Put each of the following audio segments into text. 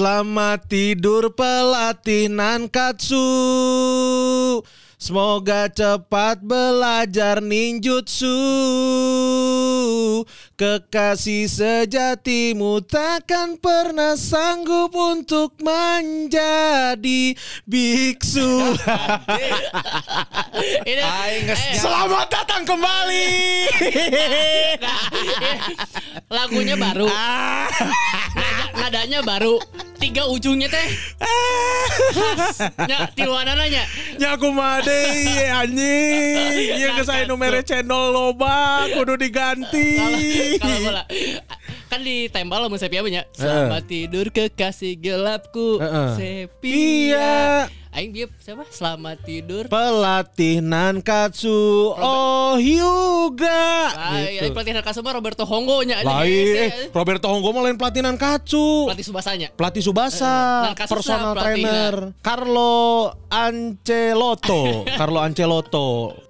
Selamat tidur pelatih Nankatsu Semoga cepat belajar ninjutsu. Kekasih sejatimu takkan pernah sanggup untuk menjadi biksu. Ini eh, Selamat datang kembali. Lagunya baru, Nada- nadanya baru, tiga ujungnya teh. Nya tiluanan nanya. Nyaku made iya, anjing Iya kesain nomere channel loba Kudu diganti Kalau kan ditempel sama Sepia banyak. Selamat tidur kekasih gelapku, Heeh. Sepia. Iya. Aing dia siapa? Selamat tidur. Pelatih Nankatsu Oh Hyuga Ah, gitu. yang pelatih Narka semua Roberto Honggo nya. Lain eh, Roberto Honggo mau lain pelatih Nankatsu Pelatih Subasanya. Pelatih Subasa Nankatsu Personal trainer Carlo Anceloto Carlo Anceloto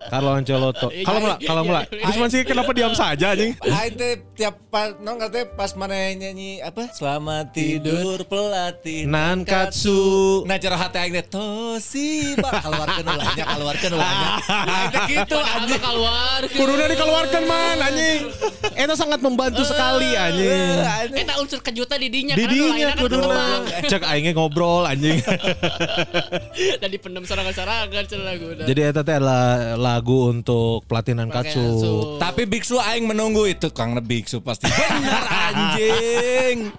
Carlo Anceloto Iya, Kalau iya, mulai Kalau iya, mulai iya. Terus sih kenapa diam saja anjing Aing tiap pas non teh pas mana nyanyi apa? Selamat tidur pelatih Nankatsu Nah cara hati aing teh Toshiba keluarkeun ulahnya keluarkeun ulahnya. Teh gitu anjing. keluar. Kuduna dikeluarkan man anjing Itu sangat membantu sekali anjing Eta unsur kejutan di dinya Didinya kan kuduna Cek aingnya ngobrol anjing dan dipendam sorangan-sorangan cenah lagu. Jadi eta teh adalah lagu untuk pelatih Nankatsu. Tapi biksu aing menunggu itu Kang biksu pasti anjing.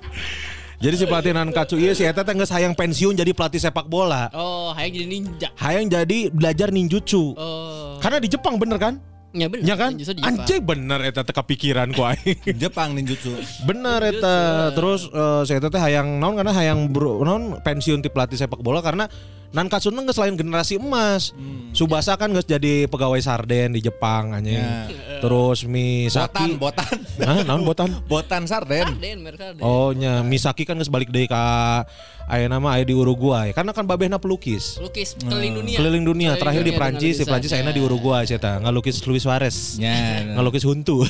Jadi si pelatih Nankatsu iya si eta teh geus hayang pensiun jadi pelatih sepak bola. Oh, hayang jadi ninja. Hayang jadi belajar ninjutsu. Oh. Karena di Jepang bener kan? Ya bener. Ya kan? Di. Anjing bener eta teh kepikiran ku aing. Jepang ninjutsu. bener eta. Terus eh, si eta teh hayang naon karena hayang bro, naon pensiun ti pelatih sepak bola karena Nankatsu geus selain generasi emas. Subasa kan geus jadi pegawai sarden di Jepang anjing. Ya. Terus Botan, Misaki botan. Hah, naon botan? Botan sarden. Den, mereka Den. Oh nya Misaki kan geus balik deui ka aya nama aya di Uruguay. Karena kan babehna pelukis. Lukis keliling dunia. Keliling dunia, terakhir di Prancis, di Prancis ayeuna di Uruguay eta ngalukis Luis Suarez. Ya. Ngalukis huntu.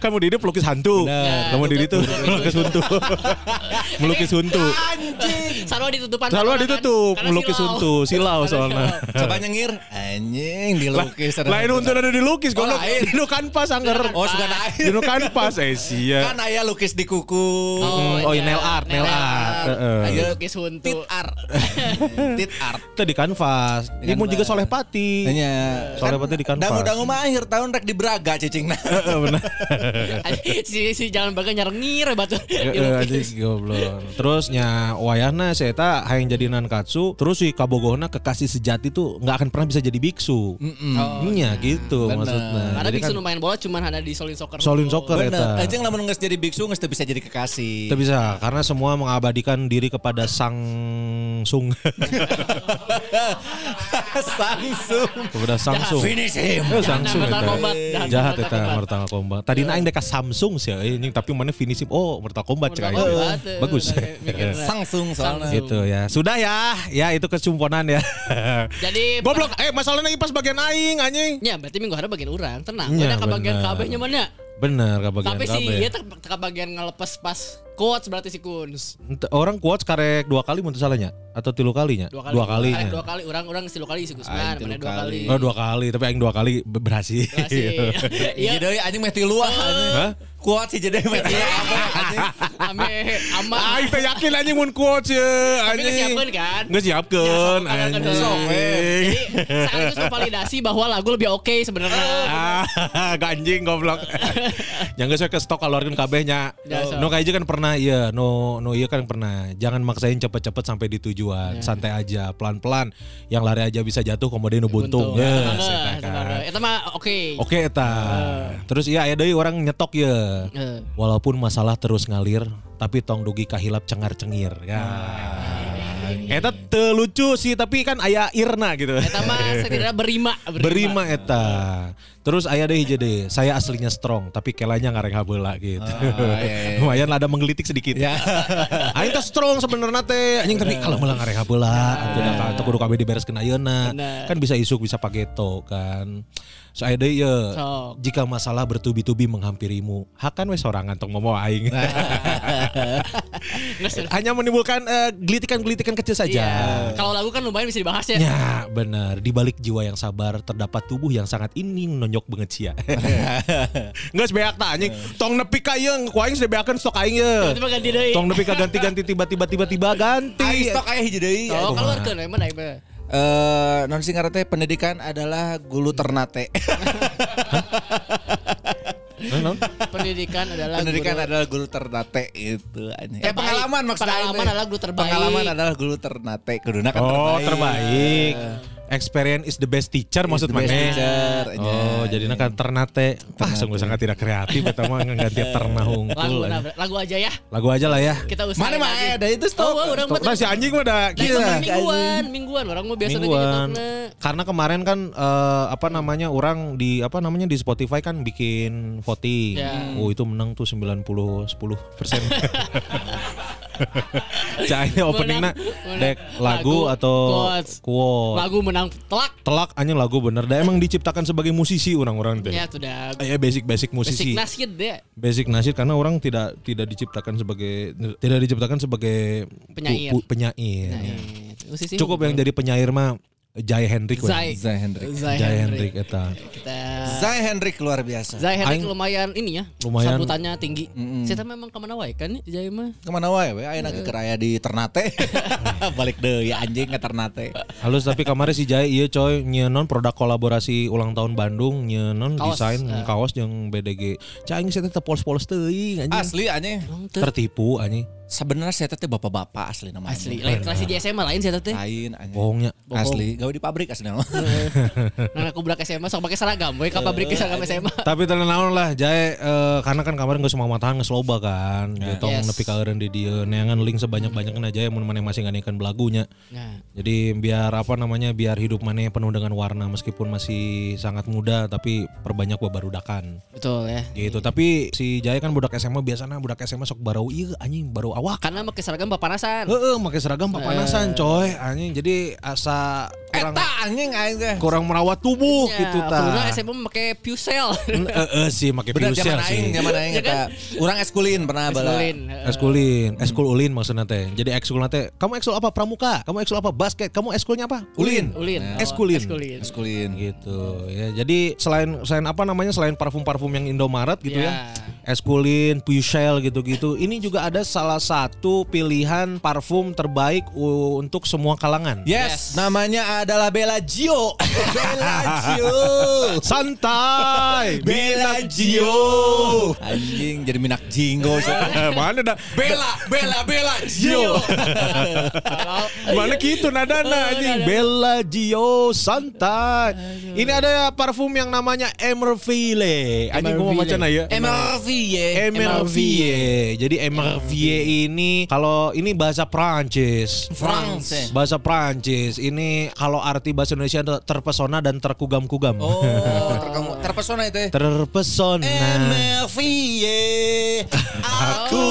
kan mau di dia pelukis hantu. Kamu di itu melukis huntu. melukis huntu. Sarwa ditutupan. Selalu ditutup melukis silau. huntu, silau Karena soalnya. Coba nyengir anjing dilukis. Lain huntu ada dilukis Oh, goblok. lain. Di nu kanvas angger. Oh suka Di air. nu kanvas eh sia. Kan aya lukis di kuku. Oh, iya. nail art, nail art. Heeh. Ayo lukis huntu. Tit art. Tit art. Itu di kanvas. Ini mau juga soleh pati. Hanya Soalnya berarti di kanvas. Dangu-dangu mah akhir tahun rek di Braga cicing nah. Heeh, benar. si si jalan baga nyerengir batu. Heeh, goblok. Terus nya wayahna si eta hayang jadi nankatsu, terus si kabogohna kekasih sejati tuh nggak akan pernah bisa jadi biksu. Oh, Nya gitu Bener. maksudnya. Karena Jadi biksu kan nu main bola cuman ada di Solin Soccer. Solin Soccer Bener. eta. Anjing lamun geus jadi biksu geus teu bisa jadi kekasih. Kita bisa karena semua mengabadikan diri kepada sang sung Samsung. kepada Samsung. Finish him. Eh, Samsung Mortal eta. Jahat eta Kombat. Mortal Kombat. Tadi aing deka Samsung sih ini tapi mana finishing oh Mortal Kombat cek aing. Bagus. mikirna. Samsung soalnya. Gitu ya. Sudah ya. Ya itu kesumponan ya. Jadi Goblok, eh masalahnya pas bagian aing anjing. Ya, berarti minggu hari bagian orang. Tenang, Nya, ada ke bagian kabehnya mana? Bener ke bagian Tapi sih kabeh. dia ke bagian ngelepas pas quotes berarti si Kuns. Ente- Orang kuat karek dua kali mun salahnya atau tilu kalinya? Dua kali. Dua kalinya. Eh, dua kali. Orang orang si kali si Gusman, Aing mana tilu dua kali. kali. Oh dua kali, tapi aing dua kali be- berhasil. Kasih. Iya Iya. deui anjing meh tilu ah anjing. Hah? Kuat sih jadi meh tilu anjing. Ame ama. Aing teh yakin anjing mun kuat sih Tapi anjing. ngesiapkeun kan? Nggak Ya, anjing. sok, Jadi sekaligus validasi bahwa lagu lebih oke sebenarnya. Ah, ganjing goblok. Yang geus we ke stok keluarkeun kabehnya. Ya. Nu kayak kan pernah iya no no iya kan pernah jangan maksain cepet-cepet sampai di tujuan santai aja pelan-pelan yang lari aja bisa jatuh kemudian nu buntung ya eta. Itu mah oke. oke eta terus iya aya deui orang nyetok ya Eh. walaupun masalah terus ngalir tapi tong dugi kahilap cengar-cengir ya Eta teu lucu sih tapi kan aya irna gitu. Eta mah sekiranya berima, Berima eta. Terus aya deh deh, saya aslinya strong tapi kelanya ngareng habeula gitu. Lumayan lah ada menggelitik sedikit. Ya. Aing teh strong sebenarnya teh, anjing tapi kalau meula ngareng habeula atuh da ka kudu kabeh dibereskeun ayeuna. Kan bisa isuk bisa pageto kan. So deui ye, Sok. jika masalah bertubi-tubi menghampirimu, hakan we sorangan tong momo aing. Hanya menimbulkan eh, gelitikan-gelitikan kecil saja. Iya. Kalau lagu kan lumayan bisa dibahas ya. Ya benar Di balik jiwa yang sabar Terdapat tubuh yang sangat ining Nonyok banget cia Nggak sebeak tak anjing Tong nepi ka ieu Ku aing sudah beakeun stok aing ye Tiba-tiba ganti deui. Tong nepi ka ganti-ganti Tiba-tiba tiba-tiba ganti Aing stok aya hiji deui. Oh, keluarkeun emang aing Eh, non sing ngaran teh pendidikan adalah gulu ternate. Pendidikan adalah pendidikan guru- adalah guru ternate itu anjing. Eh Terbaik. pengalaman maksudnya. Pengalaman adalah guru terbaik. Pengalaman adalah guru ternate. Kuduna kan Oh terbaik Experience is the best teacher maksud the best mana? teacher, Oh, nya. jadi kan ternate. Wah, sungguh sangat tidak kreatif eta mah ngganti terna Lagu hungkul. nah, lagu aja ya. Lagu aja lah ya. Kita usahain Mana mah ada itu Oh, stok. wah, orang mah Nah, si anjing mah gila. mah mingguan, mingguan orang mah biasa mingguan. Karena kemarin kan eh, apa namanya orang di apa namanya di Spotify kan bikin voting. Ya. Oh itu menang tuh 90 10 persen. Cahaya openingnya menang dek lagu, lagu, atau quotes. quote. Lagu menang telak. Telak anjing lagu bener. Da emang diciptakan sebagai musisi orang-orang teh. Ya sudah. Ya basic basic Basic musisi. naskid deh. Basic nasid karena orang tidak tidak diciptakan sebagai tidak diciptakan sebagai Penyair. pu- pu- penyair. Itu musisi Cukup yang jadi penyair mah Jai Hendrik. Zai. Zai Hendrik. Zai Jai Hendrik. Hendrik eta. Kita Zai Hendrik luar biasa. Zai Hendrik Aing- lumayan ini ya. Lumayan. Sambutannya tinggi. Saya memang ke mana wae kan Jai mah. Ke mana wae we? Ayeuna geger aya di Ternate. Balik deh ya anjing ke Ternate. Halus tapi kemarin si Jai iya coy nyenon produk kolaborasi ulang tahun Bandung nyenon Kaos, desain eh. kaos yang BDG. Cang saya teh polos-polos teuing anjing. Asli anjing. Tertipu anjing. Sebenarnya saya teh bapak-bapak asli namanya. Asli. Lain kelas di SMA lain saya teh. Lain anjing. Bohongnya. Asli, gawe di pabrik asli nama. Nah, aku budak SMA sok pakai seragam, we ka pabrik seragam SMA. Tapi tenan naon lah Jai eh, karena kan kemarin geus semua matahan geus loba kan. Gitu Yes. nepi ka eureun di dieu neangan link sebanyak-banyakna Jai mun maneh masih nganekan belagunya. Nah, Jadi biar apa namanya biar hidup maneh penuh dengan warna meskipun masih sangat muda tapi perbanyak babarudakan. betul ya. gitu tapi si Jaya kan budak SMA biasanya budak SMA sok barau iya anjing baru awak Karena pakai seragam papanasan. Heeh, pakai seragam papanasan coy anjing jadi asa kurang Eta anjing aing teh. kurang merawat tubuh Ya, gitu ta SMA pakai Pusel. Heeh sih pakai aing, sih zaman aing Ya eta. Urang eskulin pernah bala. Eskulin. Eskulin, eskul ulin maksudnya teh. Jadi ekskul teh, kamu ekskul apa pramuka? Kamu ekskul apa basket? Kamu ekskulnya apa? Ulin. Ulin. Oh, Eskulin. Eskulin. Eskulin. gitu ya. Jadi selain selain apa namanya selain parfum-parfum yang Indomaret gitu ya. Ya. Eskulin, Puyshell gitu-gitu. Ini juga ada salah satu pilihan parfum terbaik untuk semua kalangan. Yes, namanya adalah Bella Gio. Bella Gio. Santai, Bella Gio. Anjing jadi minak jinggo. Mana dah? Bella, Bella, Bella Gio. Mana gitu nadana anjing. Bella Gio santai. Ini ada ya parfum yang namanya Emerville. Anjing gua mau macam ya. MRVie. Emerville. Jadi Emerville ini kalau ini bahasa Prancis. France. Bahasa Prancis. Ini kalau arti bahasa Indonesia terpesona dan terkugam-kugam. Oh, terpesona itu. ya? Terpesona. Aku.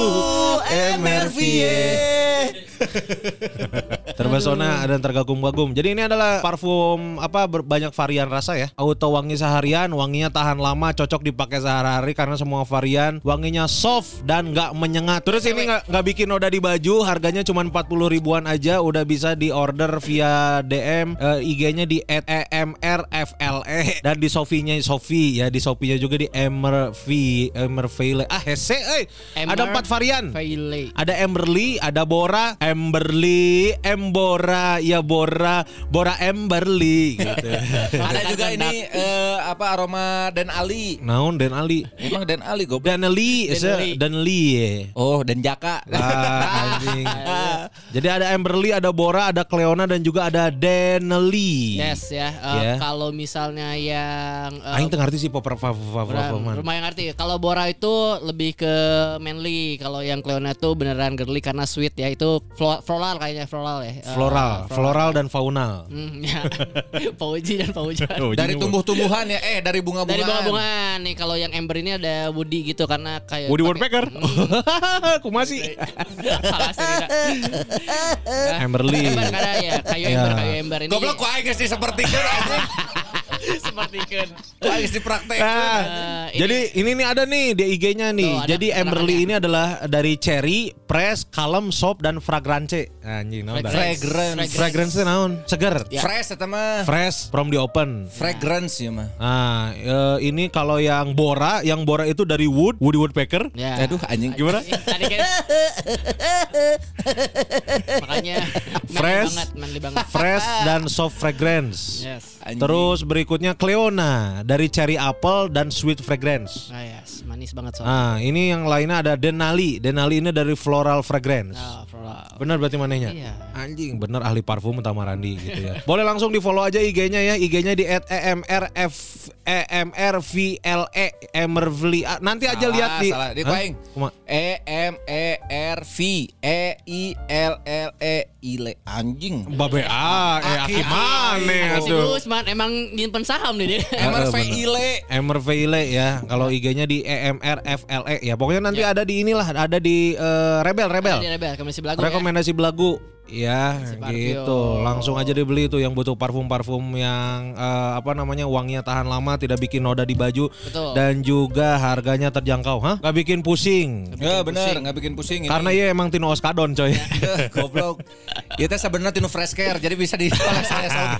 Terpesona dan tergagum-gagum. Jadi ini adalah parfum apa banyak varian rasa ya. Auto wangi seharian, wanginya tahan lama, cocok dipakai sehari-hari karena semua varian wanginya soft dan nggak menyengat. Terus ini nggak nggak bikin noda di baju, harganya cuma 40 ribuan aja, udah bisa di order via DM eh, IG-nya di @emrfle dan di Sofinya Sofi ya, di Sofinya juga di Emerv Emerville. Ah, hese euy. Ada empat varian. Ada Emberly, ada Bora, Emberly, Embora, ya Bora, Bora Emberly gitu. Ada juga ini eh, apa aroma Dan Ali. Naon Dan Ali. Emang Dan Ali goblok. Daneli, Daneli. Daneli ya. Oh, Dan Jaka. Ah, anjing. Jadi ada Emberly, ada Bora, ada Cleona dan juga ada Deneli. Yes ya. Eh, Ya. Kalau misalnya yang eh, Aing teu ngerti sih popper man. lumayan ngerti. Kalau Bora itu lebih ke manly, kalau yang Cleona itu beneran girly karena sweet ya. Itu flo- floral kayaknya floral ya. Eh, Floral, floral dan faunal. Hmm, ya. Pauji dan Paujan. Oh, Dari tumbuh-tumbuhan ya, eh dari bunga-bungaan. Dari bunga-bungaan nih kalau yang Ember ini ada Woody gitu karena kayak Woody Woodpecker. Hmm, Kumasi. salah sih Rida. Nah, Emberly. Ember karena ya kayu. Ember kayu Ember ini Goblok kok aing geus disepertikeun anjing. seperti kan. Geus dipraktek. Ah, Eh, ini- jadi ini nih ada nih di IG-nya nih. Tuh, jadi Emberly ini adalah dari cherry, press, kalem, soap dan fragrance. Anjing naon dah? Fragrance. Fragrance itu naon? Seger. Fresh eta mah. Fresh from the open. Fragrance ya mah. Nah, eh, ini kalau yang Bora, yang Bora itu dari wood, Woody Woodpecker. Ya. Aduh anjing. Gimana? Tadi kan Makanya Fresh. banget, banget. Fresh dan soft fragrance. Yes. Anjing. Terus berikutnya Cleona dari cherry apple dan sweet fragrance. Ah, yes, manis banget soalnya. Nah, ini yang lainnya ada Denali. Denali ini dari floral fragrance. Ah, floral. Benar berarti mananya? Iya. Anjing, bener ahli parfum Tamarandi gitu ya. Boleh langsung di follow aja IG-nya ya. IG-nya di @emrf emrvle emervli. Ah, Nanti aja Salah, lihat di salah. Di Hah? aing. Kuma- E M E R V E I L L E I L anjing. Babe ah, eh Aki, Si aduh. Emang nyimpen saham nih dia. M R V bener. I L E. Emervile ya. Kalau IG-nya di EMRFLE ya. Pokoknya nanti ada di inilah, ada di eh, Rebel Rebel. Ada Rebel, rekomendasi belagu ya. Rekomendasi belagu. Ya, Parfum. gitu. Langsung aja dibeli tuh yang butuh parfum-parfum yang eh, apa namanya wanginya tahan lama, tidak bikin noda di baju Betul. dan juga harganya terjangkau, hah? Gak bikin pusing. Ya bener, nggak bikin pusing ini. Karena iya emang Tino Oskadon coy. goblok. Ya teh sebenarnya tinu fresh care jadi bisa di saya?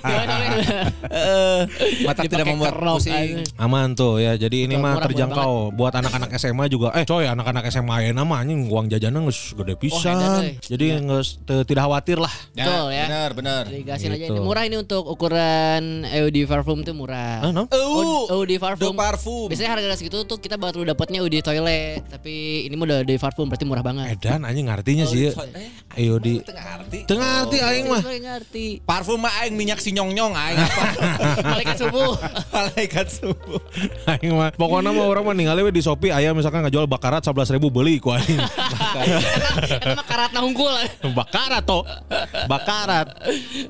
Eh, Mata tidak membuat pusing. anjing. Aman tuh ya. Jadi ini Betul, mah terjangkau buat anak-anak SMA juga. Eh coy, anak-anak SMA mah anjing uang jajannya geus gede pisan. euy. Jadi geus teu- tidak khawatir lah. Betul ya. Benar, benar. Digasin aja Gitu. ini murah ini untuk ukuran EOD parfum tuh murah. Ah, no? Oh, EOD parfum. parfum. Biasanya harga segitu tuh kita baru dapatnya EOD toilet, tapi ini mah udah EOD parfum berarti murah banget. Edan anjing ngartinya sih. Eh, Ayo di tengah arti. Tengah arti aing mah. Ngerti. Parfum mah aing minyak si nyong-nyong aing apa? Malaikat subuh. Malaikat subuh. Aing mah pokoknya mah orang mah ningali di Shopee aya misalkan ngajual bakarat 11.000 beli ku aing. Itu mah karatna hungkul. bakarat toh. Bakarat.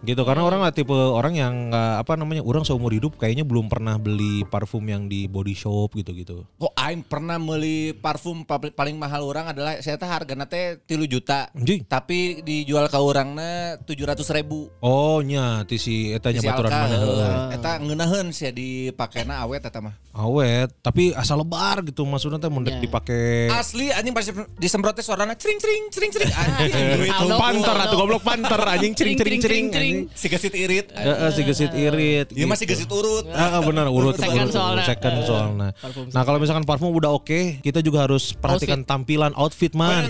Gitu karena orang lah tipe orang yang apa namanya orang seumur hidup kayaknya belum pernah beli parfum yang di body shop gitu-gitu. Kok aing pernah beli parfum pa- paling mahal orang adalah saya teh hargana teh 3 juta. Anjing. Tapi dijual ke orangna 700 ribu. Oh nya ti si eta nya Si baturan mana heeh. Eta ngeunaheun sih dipakena awet eta mah. Awet, tapi asal lebar gitu maksudnya teh mendek Ya. dipake Asli anjing pasti disemprotnya suaranya cering cering cering cering anjing. Aldo. panter atau goblok panter anjing cering cering cering si gesit irit. Heeh, si gesit irit. Iya masih gitu. gesit urut. Ah, ah, benar urut Second urut, soalnya. second soalnya. Nah kalau misalkan parfum udah oke, kita juga harus perhatikan tampilan outfit man.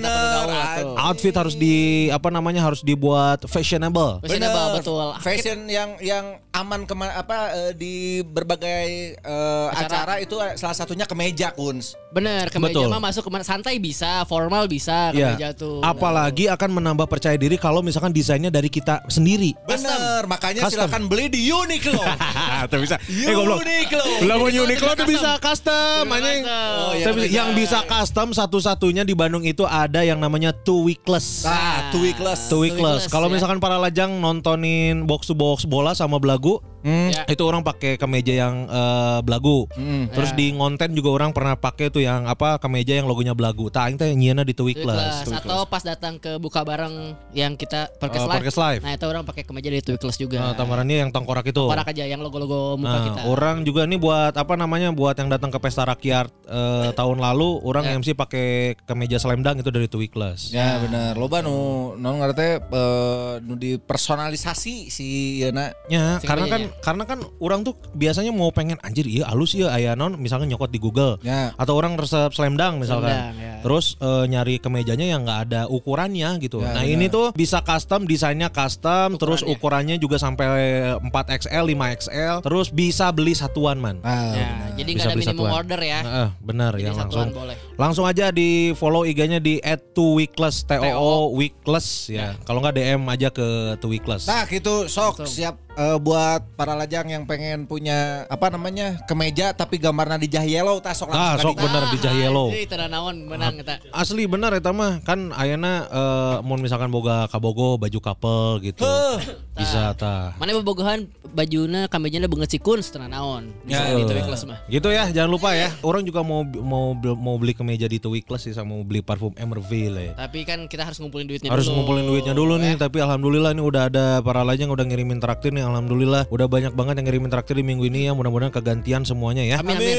Outfit harus di apa namanya harus dibuat fashionable. Fashionable betul. Fashion yang yang aman kema apa eh, di berbagai eh, acara. itu salah satunya kemeja Kuns. Bener, kemeja Betul. mah masuk ke mana santai bisa, formal bisa kemeja Ya. tuh. Apalagi akan menambah percaya diri kalau misalkan desainnya dari kita sendiri. Bener, makanya Custom. silakan beli di Uniqlo. Tuh bisa. Eh goblok. Uniqlo. Mau Uniqlo tuh bisa custom anjing. Oh, iya, Tapi bisa. yang bisa custom satu-satunya di Bandung itu ada yang namanya Two Weekless. Nah, two weekless. Two Weekless. Weekless, Kalau ya. misalkan para lajang nontonin box to box bola sama belagu, Ya. itu orang pakai kemeja yang eh, belagu. Terus Ya. di ngonten juga orang pernah pakai tuh yang apa kemeja yang logonya belagu. Tak aing teh nyieuna di Two Weekless. Weekless. Atau pas datang ke buka bareng yang kita podcast Oh, live. live. Nah itu orang pakai kemeja dari Weekless juga. Nah, tamarannya yang tengkorak itu. Korak aja yang logo-logo muka Nah, kita. orang juga nih buat apa namanya buat yang datang ke pesta rakyat eh, tahun lalu, orang Ya. MC pakai kemeja slam dunk itu dari Two Weekless. Ya bener, loba nu non ngarete eh, nu dipersonalisasi si Yana. Ya, Si karena kan karena kan orang tuh biasanya mau pengen anjir iya halus ya aya non misalnya nyokot di Google Ya. atau orang resep slam dunk misalkan. Slam dunk, ya. Terus eh, nyari kemejanya yang nggak ada ukurannya gitu. Ya, nah, benar. ini tuh bisa custom, desainnya custom, terus ukurannya juga sampai 4XL, 5XL, terus bisa beli satuan man. Ah, Ya, jadi nggak Bisa ada beli minimum satuan. order ya. Heeh, benar Jadi ya langsung. boleh. Langsung aja di follow IG-nya di @2weekless T O O weekless ya. Kalau nggak DM aja ke two weekless. Nah gitu sok siap eh, buat para lajang yang pengen punya apa namanya kemeja tapi gambarnya di yellow tas sok Ah, sok bener di Jahelo. Jadi tanda naon menang eta. Asli bener eta mah kan ayana eh mun misalkan boga kabogo baju couple gitu. Bisa tah. Mana bobogohan bajuna kamejana beungeut sikun setengah naon. Bisa Ya, di Eh, Class mah. Gitu ya, jangan lupa ya. Orang juga mau mau mau beli kemeja di Two Weekless sih sama mau beli parfum Emerville ya. Tapi kan kita harus ngumpulin duitnya Harus dulu. ngumpulin duitnya dulu nih, tapi alhamdulillah ini udah ada para lain yang udah ngirimin traktir nih. Alhamdulillah udah banyak banget yang ngirimin traktir di minggu ini ya. Mudah-mudahan kegantian semuanya ya. Amin amin.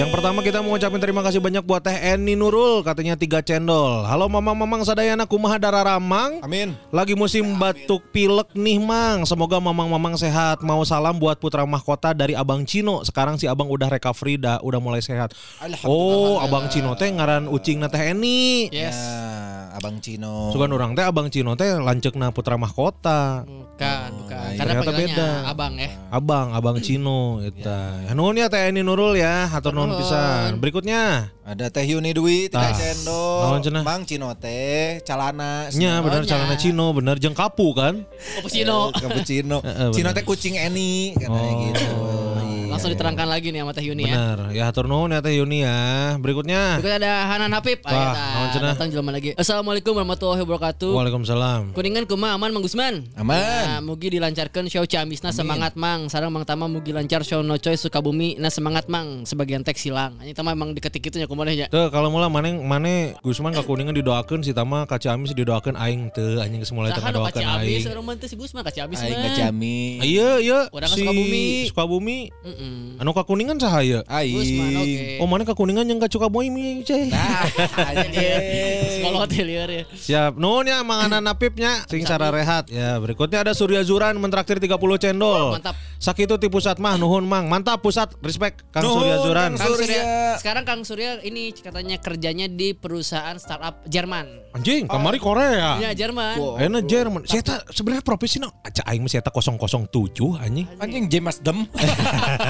Yang pertama kita mau ucapin terima kasih banyak buat Teh Eni Nurul katanya tiga cendol. Halo mamang-mamang sadayana kumaha dararamang. Amin. Lagi musim batuk pilek nih Mang. Semoga mamang-mamang sehat. Mau salam buat putra mahkota dari Abang Cino. Sekarang si Abang udah recovery dah, udah mulai sehat. Oh, Abang Cino teh ngaran ucing na Teh Eni. Yes. Ya, Abang Cino. Sugan orang teh Abang Cino teh lanceukna putra mahkota. Bukan, bukan. iya. Karena Ternyata panggilannya beda. Abang ya. Abang, Abang Cino eta. Ya. Nuhun ya Teh Eni Nurul ya, hatur nuhun pisan. Berikutnya. Ada Teh Yuni Dwi, cendol. Naon cenah? Mang Cino teh, calana. Nya bener Semuanya. calana Cino, bener jeung kapu kan. Cappuccino. Cappuccino. Heeh, bener. Cino teh kucing Eni, katanya Oh. Iya. Langsung diterangkan lagi nih sama Teh Yuni ya. Bener. Ya hatur nuhun ya Teh Yuni ya. Berikutnya. Berikut ada Hanan Habib. Wah, cenah? datang jelema lagi. Assalamualaikum warahmatullahi wabarakatuh. Waalaikumsalam. Kuningan kumaha aman Mang Gusman? Aman. Nah, mugi dilancarkan show Ciamisna semangat Mang. Sarang Mang Tama mugi lancar show Nocoy Sukabumi na semangat Mang. Sebagian teks hilang. Ini tama emang diketik itu nya kumaha nya. Tuh kalau mula maneh maneh Gusman ka Kuningan didoakeun si Tama ka Ciamis didoakeun aing teu anjing ka ngadoakeun Ciamis, aing. orang mah teu si Gusman ka Ciamis Aing mah. ngejami. Iya iya Urang ka si Sukabumi. Sukabumi. Anu ka Kuningan saha ya? Gusman oke. Oh mana ka Kuningan yang ka Sukabumi ceh. Nah, Sekolah teh lieur ya. Siap. Nuhun ya manganan napipnya sing cara rehat. Ya, berikutnya ada Surya Zuran mentraktir 30 cendol. Mantap. Sakitu ti pusat mah nuhun Mang. Mantap pusat. Respect Kang Nuhun, Surya Zuran. Kang Kang Surya. Surya. Sekarang Kang Surya ini katanya kerjanya di perusahaan startup Jerman. Anjing, kemari Korea. Ya Jerman. Ayeuna Jerman. Saya tak sebenarnya profesi no, aja aing saya tak 007 anjing. Anjing James Dem.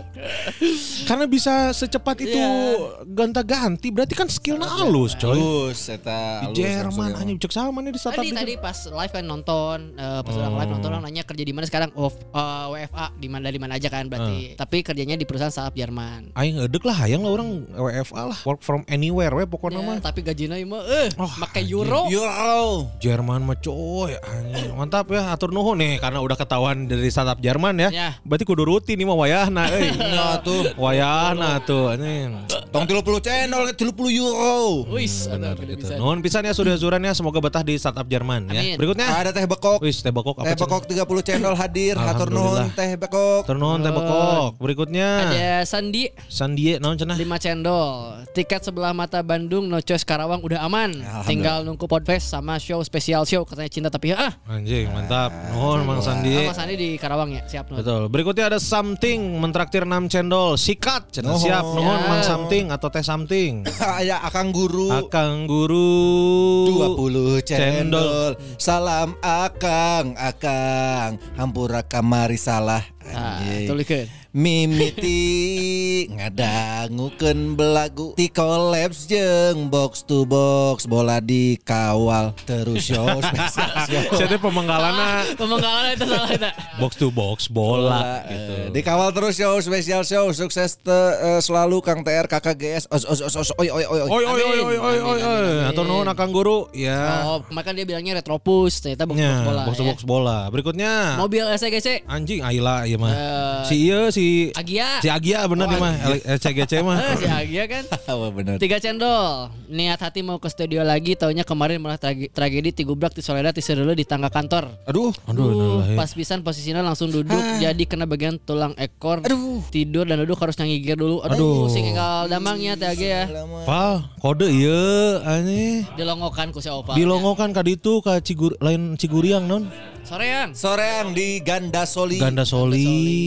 Karena bisa secepat itu gonta-ganti berarti kan skillnya halus coy. Halus eta Di Jerman anjing cek sama nih di startup Tadi di tadi pas live kan nonton eh, pas orang live Oh. nonton orang nanya kerja di mana sekarang oh eh, WFA di mana dari mana aja kan berarti tapi kerjanya di perusahaan startup Jerman. Aing edek lah hayang lah orang WFA lah work from anywhere we pokoknya Ya, mah. tapi gajinya mah eh Oh, pakai euro. Euro. Jerman mah coy anjing. Mantap ya atur nuhun nih karena udah ketahuan dari startup Jerman ya. Ya. Berarti kudu rutin nih mah wayahna Nah tuh. Wayahna tuh anjing. Tong 30 channel 30 euro. Wis, Benar ada gitu. Nuhun pisan ya Surya Zuran ya semoga betah di startup Jerman ya. Berikutnya. Ada teh bekok. Wis teh bekok apa Teh bekok 30 channel hadir. Hatur nuhun teh bekok. Tur nuhun teh bekok. Berikutnya Ada Sandi Sandie naon cenah? 5 cendol. Tiket sebelah mata Bandung No Choice Karawang udah aman. Tinggal nunggu Podfest sama show spesial show katanya cinta tapi ah. Anjing mantap. Nuhun Mang Sandi. Sama Sandi di Karawang ya, siap nuhun. Betul. Berikutnya ada something mentraktir 6 cendol. Sikat cenah Nuhun. siap nuhun Ya. Mang something atau teh something. Aya Akang Guru. Akang guru 20 cendol. Salam Akang, Akang. Hampura kamari salah. Ah, tulikeun. Mimiti ngadangukeun belagu ti collabs jeung box to box bola dikawal terus show spesial show. Saya pemenggalana Pemenggalan itu salah itu. box to box bola Eh, gitu. Dikawal terus show spesial show sukses te- eh, selalu Kang TR KKGS os os os os oi oi oi Oi oi oi oi oi oi oi. Atau nuhun Akang guru ya. Oh, kemarin dia bilangnya retropus, ternyata box box Ya, bola. box to ya. box bola. Berikutnya Mobil SGC anjing Aila ieu mah. Eh, Si ieu si Agia. si Agia bener nih mah LCGC mah. Eh, si Agia kan. Oh bener. Tiga cendol. Niat hati mau ke studio lagi, taunya kemarin malah trage- tragedi ti gubrak ti Soledad ti Serulu di tangga kantor. Aduh. Aduh, Duh, nah, pas pisan posisinya langsung duduk jadi kena bagian tulang ekor. Aduh. Tidur dan duduk harus ngigir dulu. Aduh, Aduh. pusing enggal damangnya teh Agia ya. Pal, kode ieu aneh. Dilongokan ku si Opa. Dilongokan ka ditu ka Cigur lain Ciguriang non. Soreang. Soreang di Ganda Soli. Ganda Soli. Soli.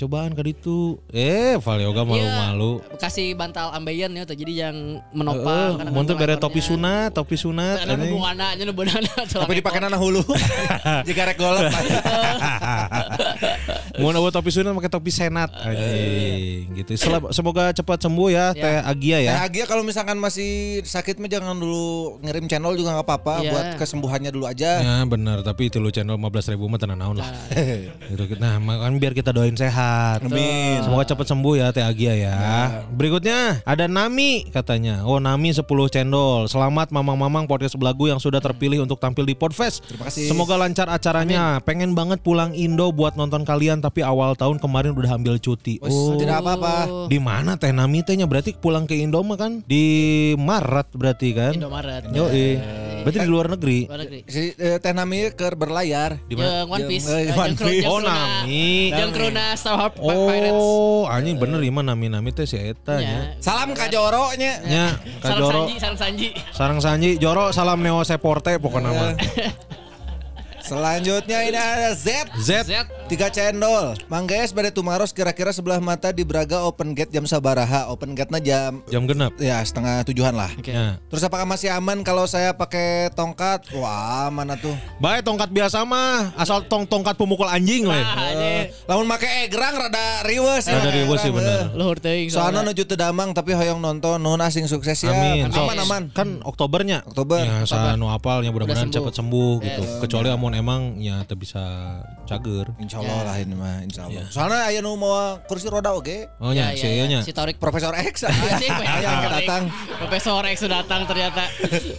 Cobaan ke itu. Eh, Val Yoga malu-malu. Iya, kasih bantal ambeien ya tuh jadi yang menopang mun teh bere topi sunat, topi sunat. Karena anjing. hubungan nya nu Tapi dipakai nana hulu. Jika rek golep. Mau nawa topi sunat pakai topi senat anjing gitu. Semoga cepat sembuh ya, Teh Agia ya. Ya Agia kalau misalkan masih sakit mah jangan dulu ngirim channel juga nggak apa-apa Iya. buat kesembuhannya dulu aja. Ya benar, tapi itu lu channel 15 ribu mah tenang naon lah. gitu. Nah, kan biar kita doain sehat. Amin. Semoga cepat sembuh ya Teh Agia ya. Berikutnya ada Nami katanya. Oh Nami 10 cendol. Selamat mamang-mamang podcast belagu yang sudah terpilih untuk tampil di Podfest. Terima kasih. Semoga lancar acaranya. Pengen banget pulang Indo buat nonton kalian tapi awal tahun kemarin udah ambil cuti. Wes, Oh. tidak apa-apa. Di mana Teh Nami tehnya berarti pulang ke Indo mah kan di Maret berarti kan? Indomaret. Yo, berarti di luar negeri. Luar negeri. Si eh, Teh Nami ke berlayar. Di mana? Yang One Piece. Yang- One Piece. yang Oh, Nami. Yang Kruna Star Hawk Pirates. Oh, anjing bener iman nami-nami teh si eta Ya. nya. Salam Kak Joro nya. Nya, Kak Sarang Joro. Sanji, Sarang Sanji. Sarang Sanji, Joro salam Neo Seporte pokoknya nama. Selanjutnya ini ada Z. Z. Z. Tiga cendol. Mangges pada Tumaros kira-kira sebelah mata di Braga open gate jam sabaraha. Open gate-nya jam Jam genap. ya setengah tujuhan lah. Oke. Ya. Terus apakah masih aman kalau saya pakai tongkat? Wah, mana tuh? Baik tongkat biasa mah, asal tong tongkat pemukul anjing. Ah, ini Lamun make egrang rada riwes. Rada ya, riwes sih, bener. eh. luhur teuing Soalnya nuju teu damang tapi hoyong nonton nuhun asing sukses ya. Amin. Aman So, aman. Kan Oktobernya. Oktober. Ya, saya nu apalnya mudah-mudahan cepet sembuh gitu. Kecuali amun emang ya teu bisa cager. Insya Allah lah ini mah, insya Allah. Soalnya aya nu mau kursi roda oke. Oh nya, si ieu nya. Si Torik Profesor X. Anjing, Aya yang Torik. datang. Profesor X sudah datang ternyata.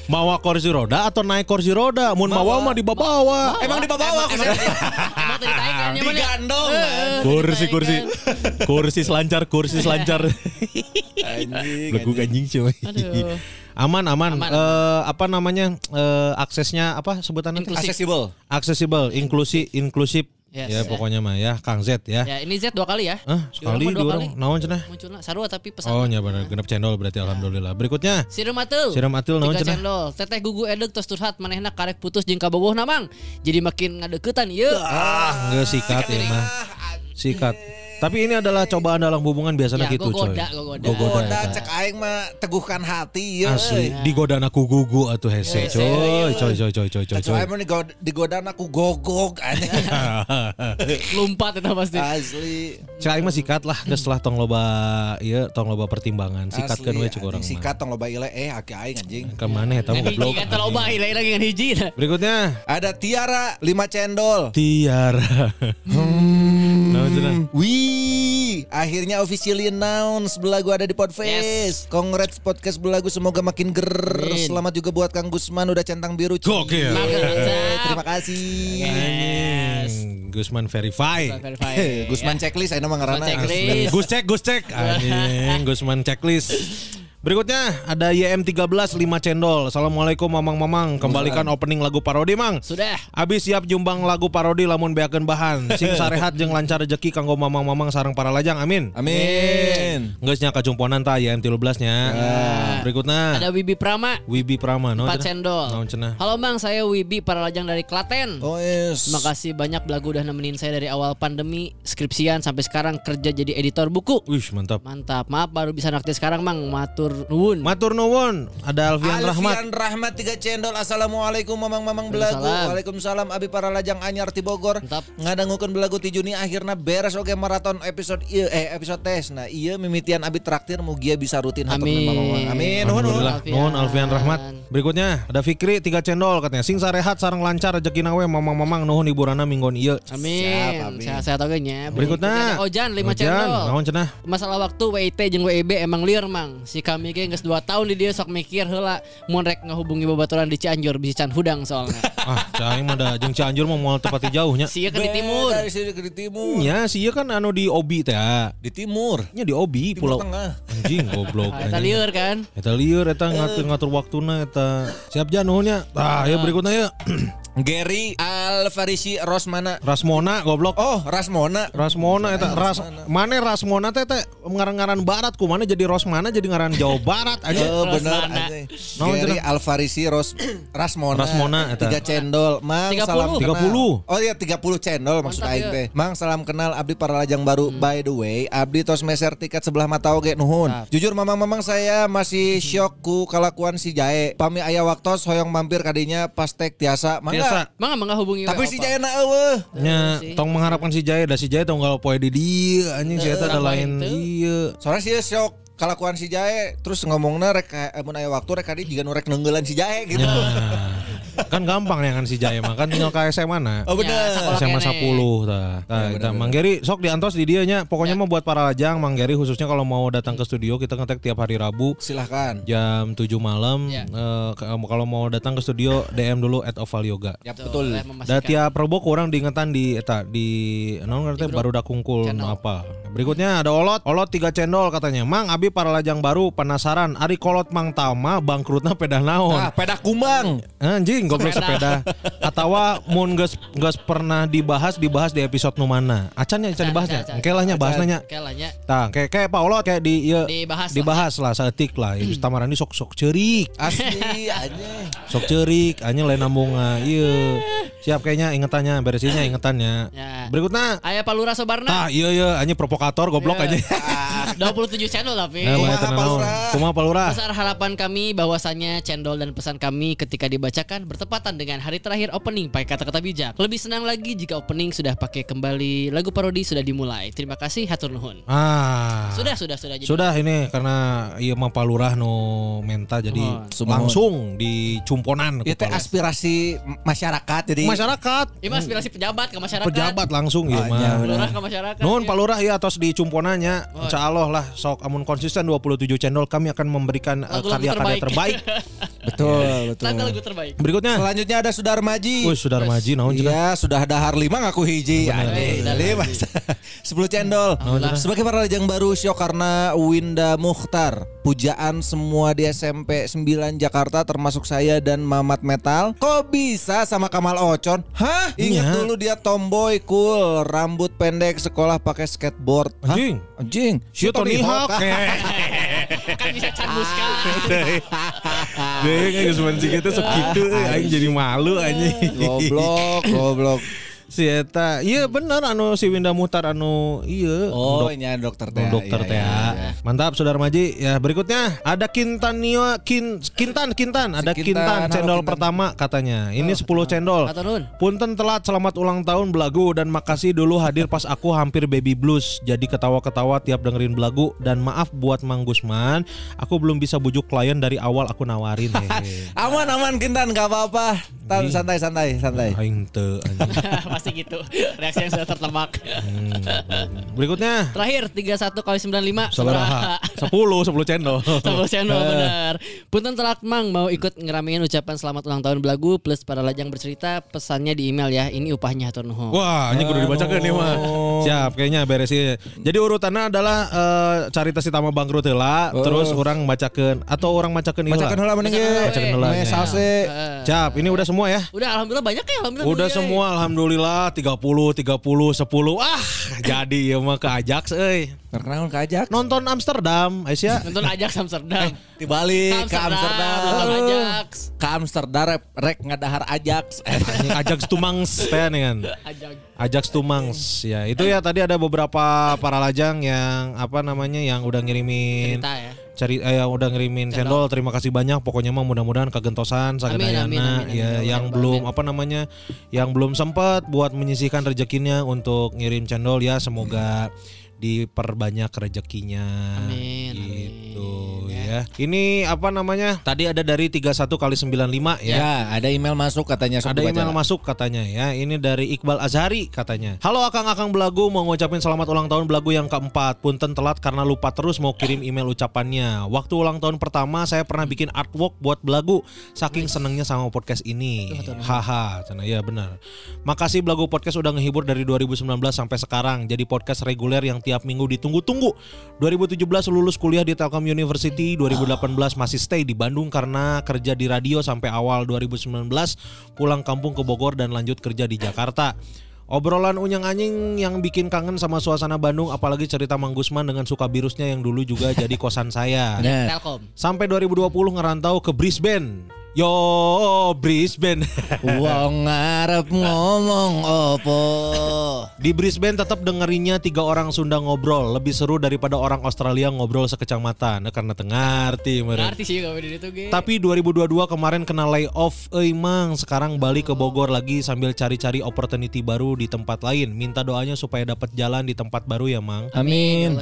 Mawa kursi roda atau naik kursi roda? Mun mawa mah di bawah. Emang di bawah. Emang tadi tanya kan Digandong. kursi kursi kursi selancar kursi selancar Anjing. Lagu anjing. Aduh. Aman aman, Aman, Eh, apa namanya? Eh, aksesnya apa sebutannya Inklusif. Accessible. aksesibel inklusif inklusif Yes. ya pokoknya mah ya Kang Z ya. Ya ini Z dua kali ya. ah sekali dua mah orang. naon cenah? Munculnya sarua tapi pesan. oh nya bener. Genep channel berarti alhamdulillah. Berikutnya? Sirum atuh. Siram atil naon cenah? cendol. Teteh gugu edek tos turhat manehna karek putus jeung kabogoh namang. Jadi makin ngadeukeutan ieu. ah nggak sikat ya mah sikat tapi ini adalah cobaan dalam hubungan biasanya Ya, gitu coy gogoda, gogoda. gogoda Goda eta. cek aing mah teguhkan hati ya. asli digoda aku gugu atuh hese Hese. coy coy coy coy coy coy coy aing mah digoda, digoda aku gogog anjing. Lumpat eta pasti. Asli. Cek aing mah sikat lah geus lah tong loba ieu tong loba pertimbangan sikatkeun we cek urang Sikat tong loba ile eh aki aing anjing. Ke mana eta mah Hiji goblok. kan terloba hilai lagi dengan hiji. Berikutnya Ada Tiara 5 cendol. Tiara. Naon cenah? Wih, akhirnya officially announce Belagu ada di Podfest. Congrats podcast Belagu semoga makin ger. Amin. Selamat juga buat Kang Gusman udah centang biru. Gokil. Terima kasih. Anjing, Gusman verify. Verify. Gusman checklist saya nama ngarana. Gusman checklist. Gus cek, Gus cek. Anjing, Gusman checklist. Berikutnya ada YM13 5 cendol. Assalamualaikum mamang-mamang. Kembalikan opening lagu parodi, Mang. Sudah. Abis siap jumbang lagu parodi lamun beakeun bahan. Sing sarehat jeung lancar rezeki kanggo mamang-mamang sareng para lajang. Amin. Amin. Geus nya kajumponan ta YM13 nya. Berikutnya Ada Wibi Prama. Wibi Prama naon 4 cenah? cendol. Naon cenah? Halo Bang, saya Wibi para lajang dari Klaten. Oh yes. Terima kasih banyak belagu udah nemenin saya dari awal pandemi, skripsian sampai sekarang kerja jadi editor buku. Wih, mantap. Mantap, maaf baru bisa naktir sekarang Bang, matur nuwun. Matur nuwun. Ada Alfian Rahmat. Alfian Rahmat tiga cendol Assalamualaikum mamang mamang belagu Waalaikumsalam. Abi para lajang anyar ti Bogor. Ngadangukeun belagu ti Juni akhirnya beres oke maraton episode ieu eh episode tes Nah iya mimitian Abi traktir mugia bisa rutin hatur Amin. mamang Amin nuhun, nuhun. Alhamdulillah. Alfian. Nuhun Alfian Rahmat. Berikutnya ada Fikri tiga cendol katanya. Sing sarehat sareng lancar rezeki nawe mamang-mamang nuhun hiburanna minggon ieu. Amin. Amin. Sehat-sehat oge nya. Berikutnya Ojan 5 Ojan, cendol. Naon cenah? Masalah waktu WIT jeung WIB emang liar mang. Si kami ge geus 2 tahun di dia sok mikir heula mun rek ngahubungi babaturan di Cianjur bisa can hudang soalnya. Ah, cai mah da jeung Cianjur mah moal tepati jauhnya. Sia kan di timur. Dari sini ke di timur Nya sih kan anu di Obi teh. ah. Di timur Nya di Obi Timur pulau Tengah anjing goblok. Eta lieur kan. Eta lieur eta ngatur ngatur waktuna eta. Siap jan nuhunnya. Ah, ya berikutnya ya. Gary Alfarisi Rosmana. Rasmona goblok. Oh, Rasmona. Rasmona eta ras mana Rasmona teh teh ngaran-ngaran barat ku mana jadi Rosmana jadi ngaran Jawa Barat aja. Oh bener. Naon Gary? Alfarisi Ros Rasmona. Rasmona, eta. Tiga cendol. Mang 30. salam kenal. 30. Oh iya 30 cendol maksud aing ya. teh. Mang salam kenal abdi para lajang baru. By the way, abdi tos meser tiket sebelah mata oge nuhun. Mantap. Jujur mamang-mamang saya masih syok ku kalakuan si Jae. Pami aya waktos hoyong mampir kadinya pas tek tiasa. Mangga. Biasa. Mangga mangga hubungi Tapi si. Jae na eueuh. Nya sih. tong mengharapkan si Jaya da si Jaya tong kalau poe di dia anjing si eta ada lain teu. iya. Soalnya sih syok kalakuan si Jae terus ngomongna rek eh, mun aya waktu rek kadi jiga nu rek nenggelan si Jae gitu. Kan gampang nih kan si Jaya mah kan tinggal ke SMA na. Oh Ya, bener. sekolah SMA kene. 10 tah. Tah, eta Mang Geri sok diantos di dieu nya. Pokoknya mah buat para lajang Mang Geri khususnya kalau mau datang ke studio kita ngetek tiap hari Rabu Silahkan. jam 7 malam. Ya. Eh, ke- kalau mau datang ke studio DM dulu at Oval Yoga. Ya betul. oleh Da memastikan. tiap Rebo kurang diingetan di eta di naon ngerti baru dak kungkul apa. Berikutnya ada Olot, Olot 3 cendol katanya. Mang abi para lajang baru penasaran ari kolot Mang Tama bangkrutna pedah naon. Nah, peda kumbang. Anjing goblok Sepeda. sepeda. Atawa mun geus geus pernah dibahas dibahas di episode nu mana. Acan nya acan dibahasnya. Engke lah nya bahasna nya. Oke lah nya. Tah, kayak kayak Pak Olot kayak di ieu Dibahas lah. dibahas lah saeutik lah. Ieu tamarani sok sok ceurik. Asli aja. Sok ceurik anjing lain nambung ieu. Siap kayaknya ingetannya beresinnya ingetannya. Ya. Berikutnya Aya Palura Sobarna. Tah iya iya anjing provokator goblok Iya. anjing. 27 channel tapi. Eh, Kumaha, bae tenang Pak. Lurah? Kumaha Pak Lurah? Besar harapan kami bahwasannya cendol dan pesan kami ketika dibacakan bertepatan dengan hari terakhir opening pakai kata-kata bijak. Lebih senang lagi jika opening sudah pakai kembali lagu parodi sudah dimulai. Terima kasih hatur nuhun. Ah. Sudah sudah sudah jadi. Sudah ini karena iya mah Pak Lurah nu menta jadi Mohon. langsung di cumponan Itu aspirasi masyarakat jadi masyarakat Ini mah aspirasi pejabat ke masyarakat. pejabat langsung Ah, iya iya, mah. Lurah ke masyarakat. Nuhun. Pak Lurah ya atas di cumponannya Insya Allah lah sok amun konsisten 27 channel kami akan memberikan eh, karya-karya terbaik. betul betul. Tanggal lagu terbaik. Berikutnya Selanjutnya ada Sudarmaji. Wih Sudar Maji naon cenah? Iya sudah dahar lima ngaku hiji lima. 10 cendol Sebagai para lajang baru Syok karena Winda Mukhtar Pujaan semua di SMP 9 Jakarta Termasuk saya dan Mamat Metal Kok bisa sama Kamal Ocon? Hah? Ingat Iya. dulu dia tomboy cool Rambut pendek sekolah pakai skateboard Hah? Anjing. Anjing Si Tony Hawk. kan bisa canduskan. Deh, geus menci gitu sok kitu eh, aing jadi malu anjing. Goblok Goblok Si eta, iya bener anu si Winda Muhtar anu iya. Oh Dok- ini dokter Oh, teh dokter teh ya. Mantap Saudara Maji. Ya, berikutnya ada Kintanio Kin Kintan Kintan, ada Si Kintan, Kintan, halo, cendol Kintan. pertama katanya. Ini 10 cendol. Punten telat selamat ulang tahun belagu dan makasih dulu hadir pas aku hampir baby blues. Jadi ketawa-ketawa tiap dengerin belagu dan maaf buat Mang Gusman, aku belum bisa bujuk klien dari awal aku nawarin. Aman aman Kintan gak apa-apa santai santai santai Aing teu anjing. Pasti gitu. Reaksi yang sudah tertebak. Hmm. Berikutnya Terakhir 31 kali 95 Sabaraha 10 10 cendol. Sama channel Eh. benar. Punten telat Mang mau ikut ngeramein ucapan selamat ulang tahun belagu plus para lajang bercerita pesannya di email ya. Ini upahnya hatur nuhun. Wah, ini kudu dibacakan nih mah. Siap, kayaknya beres sih. Jadi urutannya adalah eh, carita si tama bangkrut heula, terus orang bacakeun atau orang bacakeun heula. Bacakan heula mending. Bacakan heula, Me ya. salse. Siap, ini udah semua ya. Udah alhamdulillah banyak ya alhamdulillah. Udah dulu ya. semua alhamdulillah 30 30 10. Ah, jadi ya mah ke Ajax euy. Perkenalan ke ajak. Nonton Amsterdam, Aisyah. Nonton Ajax Amsterdam. Dibalik ke Amsterdam, Amsterdam. nonton Ajax. Ke Amsterdam rek, rek ngadahar Ajax. Anjing, Ajax Tumangs teh nih kan. Ajax. Ajax Tumangs ya itu ya tadi ada beberapa para lajang yang apa namanya yang udah ngirimin Cerita ya. Cari eh, udah ngirimin cendol. terima kasih banyak. Pokoknya mah mudah-mudahan kagentosan Amin, amin, sagadayana amin, amin, ya amin, yang amin. belum apa namanya yang belum sempat buat menyisihkan rezekinya untuk ngirim cendol ya semoga diperbanyak rezekinya. Amin, gitu. amin, ya ini apa namanya tadi ada dari 31 kali 95 ya Ya, ada email masuk katanya ada email masuk katanya ya. Ini dari Iqbal Azhari katanya. Halo akang-akang belagu mau ngucapin selamat ulang tahun belagu yang keempat. Punten telat karena lupa terus mau kirim email ucapannya. Waktu ulang tahun pertama saya pernah bikin artwork buat belagu. Saking senengnya sama podcast ini. Haha, cina ya benar. Makasih belagu podcast udah ngehibur dari 2019 sampai sekarang. Jadi podcast reguler yang tiap minggu ditunggu-tunggu. 2017 lulus kuliah di Telkom University. 2018 masih stay di Bandung karena kerja di radio sampai awal 2019 pulang kampung ke Bogor dan lanjut kerja di Jakarta. Obrolan unyang anjing yang bikin kangen sama suasana Bandung apalagi cerita Mang Gusman dengan suka virusnya yang dulu juga jadi kosan saya. Telkom. Sampai 2020 ngerantau ke Brisbane. Yo Brisbane. Wong ngarep ngomong opo. Di Brisbane tetap dengerinnya tiga orang Sunda ngobrol lebih seru daripada orang Australia ngobrol sekecang mata. Nah, karena tengarti meureun. Artis sih kalau di itu ge. Tapi 2022 kemarin kena layoff euy mang sekarang balik ke Bogor lagi sambil cari-cari opportunity baru di tempat lain. Minta doanya supaya dapat jalan di tempat baru ya mang. Amin.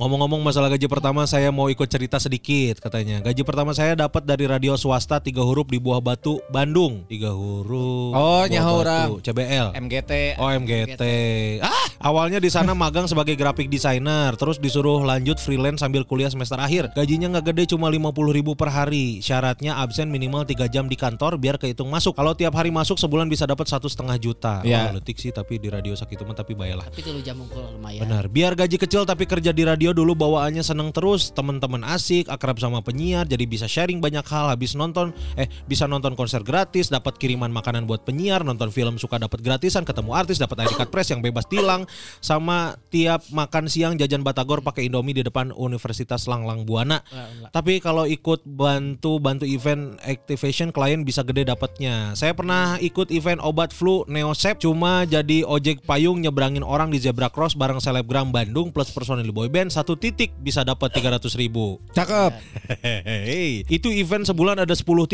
Ngomong-ngomong masalah gaji pertama saya mau ikut cerita sedikit katanya. Gaji pertama saya dapat dari radio swasta tiga huruf di Buah Batu Bandung. Tiga huruf. Oh, nyaho. CBL. MGT. Oh MGT. Ah, awalnya di sana magang sebagai graphic designer, terus disuruh lanjut freelance sambil kuliah semester akhir. Gajinya nggak gede cuma 50 ribu per hari. Syaratnya absen minimal 3 jam di kantor biar kehitung masuk. Kalau tiap hari masuk sebulan bisa dapat satu setengah juta. Ya. Oh, letik sih tapi di radio sakit mah tapi bayalah. Tapi lu jam lumayan. Benar. Biar gaji kecil tapi kerja di radio dulu bawaannya seneng terus, teman-teman asik, akrab sama penyiar, jadi bisa sharing banyak hal. Habis nonton, eh bisa nonton konser gratis, dapat kiriman makanan buat penyiar, nonton film suka dapat gratisan, ketemu artis, dapat ID card press yang bebas tilang, sama tiap makan siang jajan batagor pakai Indomie di depan Universitas Langlang Buana. Tapi kalau ikut bantu bantu event activation klien bisa gede dapatnya. Saya pernah ikut event obat flu Neosep cuma jadi ojek payung nyebrangin orang di zebra cross bareng selebgram Bandung plus personil boyband satu titik bisa dapat 300 ribu. Cakep. Hehehe. Itu event sebulan ada 10 titik.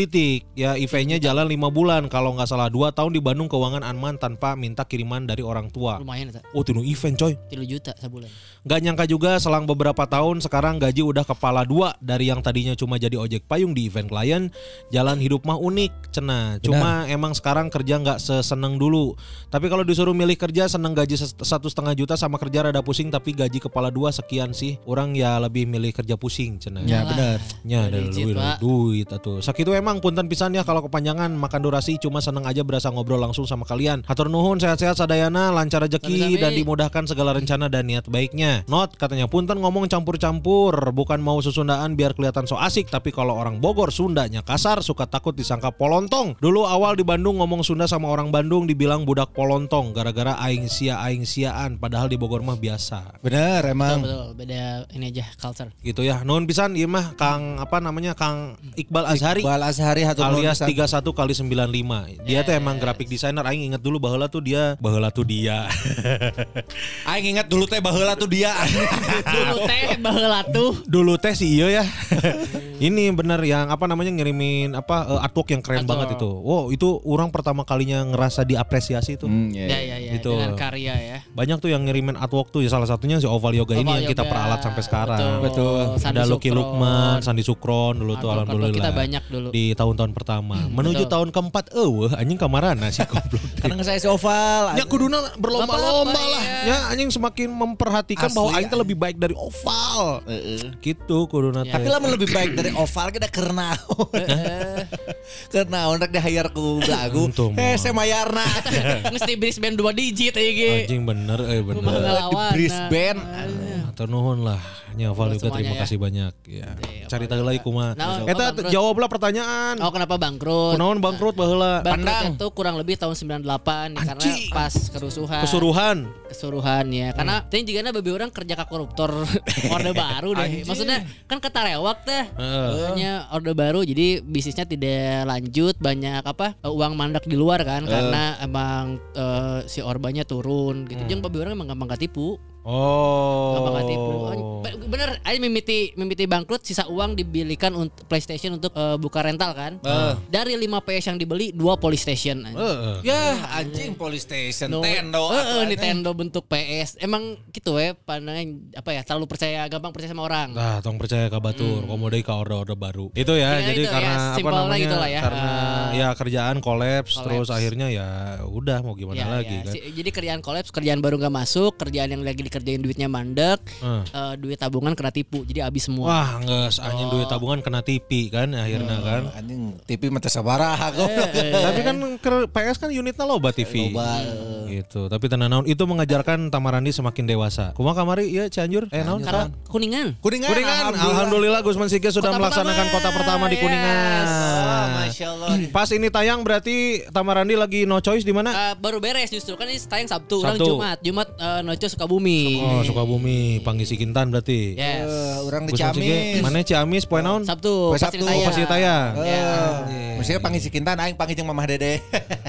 Ya eventnya jalan 5 bulan. Kalau nggak salah 2 tahun di Bandung keuangan aman tanpa minta kiriman dari orang tua. Lumayan eta. Oh tinu event coy. 3 juta sebulan. Gak nyangka juga selang beberapa tahun sekarang gaji udah kepala dua dari yang tadinya cuma jadi ojek payung di event klien. Jalan hidup mah unik, cena. Cuma emang sekarang kerja nggak seseneng dulu. Tapi kalau disuruh milih kerja seneng gaji satu setengah juta sama kerja rada pusing tapi gaji kepala dua sekian sih. Orang ya lebih milih kerja pusing, cena. Ya benar. Ya, Udah ada duit, Pak. duit atuh. Sakitu emang punten pisan ya kalau kepanjangan makan durasi cuma seneng aja berasa ngobrol langsung sama kalian. Hatur nuhun sehat-sehat sadayana, lancar rezeki dan dimudahkan segala rencana dan niat baiknya. Not katanya punten ngomong campur-campur, bukan mau susundaan biar kelihatan so asik, tapi kalau orang Bogor Sundanya kasar, suka takut disangka polontong. Dulu awal di Bandung ngomong Sunda sama orang Bandung dibilang budak polontong gara-gara aing sia aing siaan, padahal di Bogor mah biasa. Benar Betul, emang. betul. Beda ini aja culture. Gitu ya. Nuhun pisan ieu mah Kang apa namanya Kang Iqbal Azhari. Iqbal Azhari hatur nuhun alias pisan. 31 kali 95. Dia tuh emang graphic designer aing inget dulu baheula tuh dia baheula tuh dia. Aing ingat dulu teh baheula tuh dia. Dulu teh baheula tuh. dulu teh sih iya ya. Ini bener yang apa namanya ngirimin apa eh, artwork yang keren banget itu. Wow, itu orang pertama kalinya ngerasa diapresiasi tuh. Hmm, ya, Ya ya. ya ya Gitu. dengan karya ya. Banyak tuh yang ngirimin artwork tuh ya salah satunya si Oval Yoga ini yang kita peralat sampai sekarang. Betul. Sandi Ada Lucky. Lukman, Sandi Sukron dulu tuh alhamdulillah. kita banyak dulu. Di tahun-tahun pertama. Menuju betul. tahun keempat, eueuh anjing kamarana sih goblok. Karena saya si oval. Ya kuduna berlomba-lomba lah. ya. Ya anjing semakin memperhatikan bahwa Asli, aing teh lebih baik dari oval. Heeh. Gitu kuduna teh. Tapi lah lebih baik dari oval kita karena karena orang di hire ku belagu. Untung, Eh saya mayarna. Mesti Brisbane 2 digit aja. Anjing bener eh bener. Di Brisbane. Atau nuhun lah. Nya juga terima ya. kasih banyak ya. Oke, Cari tahu lagi kumaha. Nah, Eta oh, jawablah pertanyaan. Oh kenapa bangkrut? Kunaon bangkrut baheula? Bangkrut Pandang. itu kurang lebih tahun 98 nih, karena Anjing. pas kerusuhan. Kesuruhan. kesuruhan ya karena Hmm. juga babi orang kerja ke koruptor orde baru deh maksudnya kan ketarewak teh Heeh. hanya orde baru jadi bisnisnya tidak lanjut banyak apa eh, uang mandak di luar kan karena emang eh, si orbanya turun gitu jeung babi orang emang gampang ketipu Oh. ketipu Be- bener aja mimiti mimiti bangkrut sisa uang dibelikan untuk PlayStation untuk eh, buka rental kan dari 5 PS yang dibeli dua PlayStation Heeh. Ya anjing police station No. Nintendo. Atuh, anjing. Nintendo bentuk PS. Emang gitu ya pandangan apa ya terlalu percaya gampang percaya sama orang. Nah, tong percaya ke batur, komo deui ka order-order baru. Itu ya, Ya, jadi itu ya, karena apa simpelnya namanya? gitu lah ya. Karena Eh, ya kerjaan kolaps, kolaps. terus akhirnya ya udah mau gimana Ya, lagi ya. kan. Jadi kerjaan kolaps, kerjaan baru nggak masuk, kerjaan yang lagi dikerjain duitnya mandek, Eh. eh, duit tabungan kena tipu jadi habis semua. Wah, nggak anjing duit tabungan kena TV kan akhirnya kan. Anjing TV mah teu sabaraha goblok. Tapi kan PS kan unitnya loba TV. Loba, Gitu. Tapi tenan naon itu mengajarkan Tamarandi semakin dewasa. Kumaha kamari ya Cianjur? Eh naon? Kuningan. Kuningan, Kuningan. Alhamdulillah Gusman Sige sudah Kota melaksanakan pertama. kota pertama di Kuningan. Ah, Masya Allah. Pas ini tayang berarti Tamarandi lagi no choice di mana? Eh, baru beres justru kan ini tayang Sabtu, orang Sabtu. Jumat. Jumat uh, Noco Sukabumi. Oh, Sukabumi, Panggisi Kintan berarti. Yes. Eh, orang di Ciamis. mana Ciamis poe naon? Sabtu, Pas pasti Sabtu. Oh, tayang. pasti tayang. Ya. Eh, Maksudnya panggil si Kintan aing panggil jeung Mamah Dede.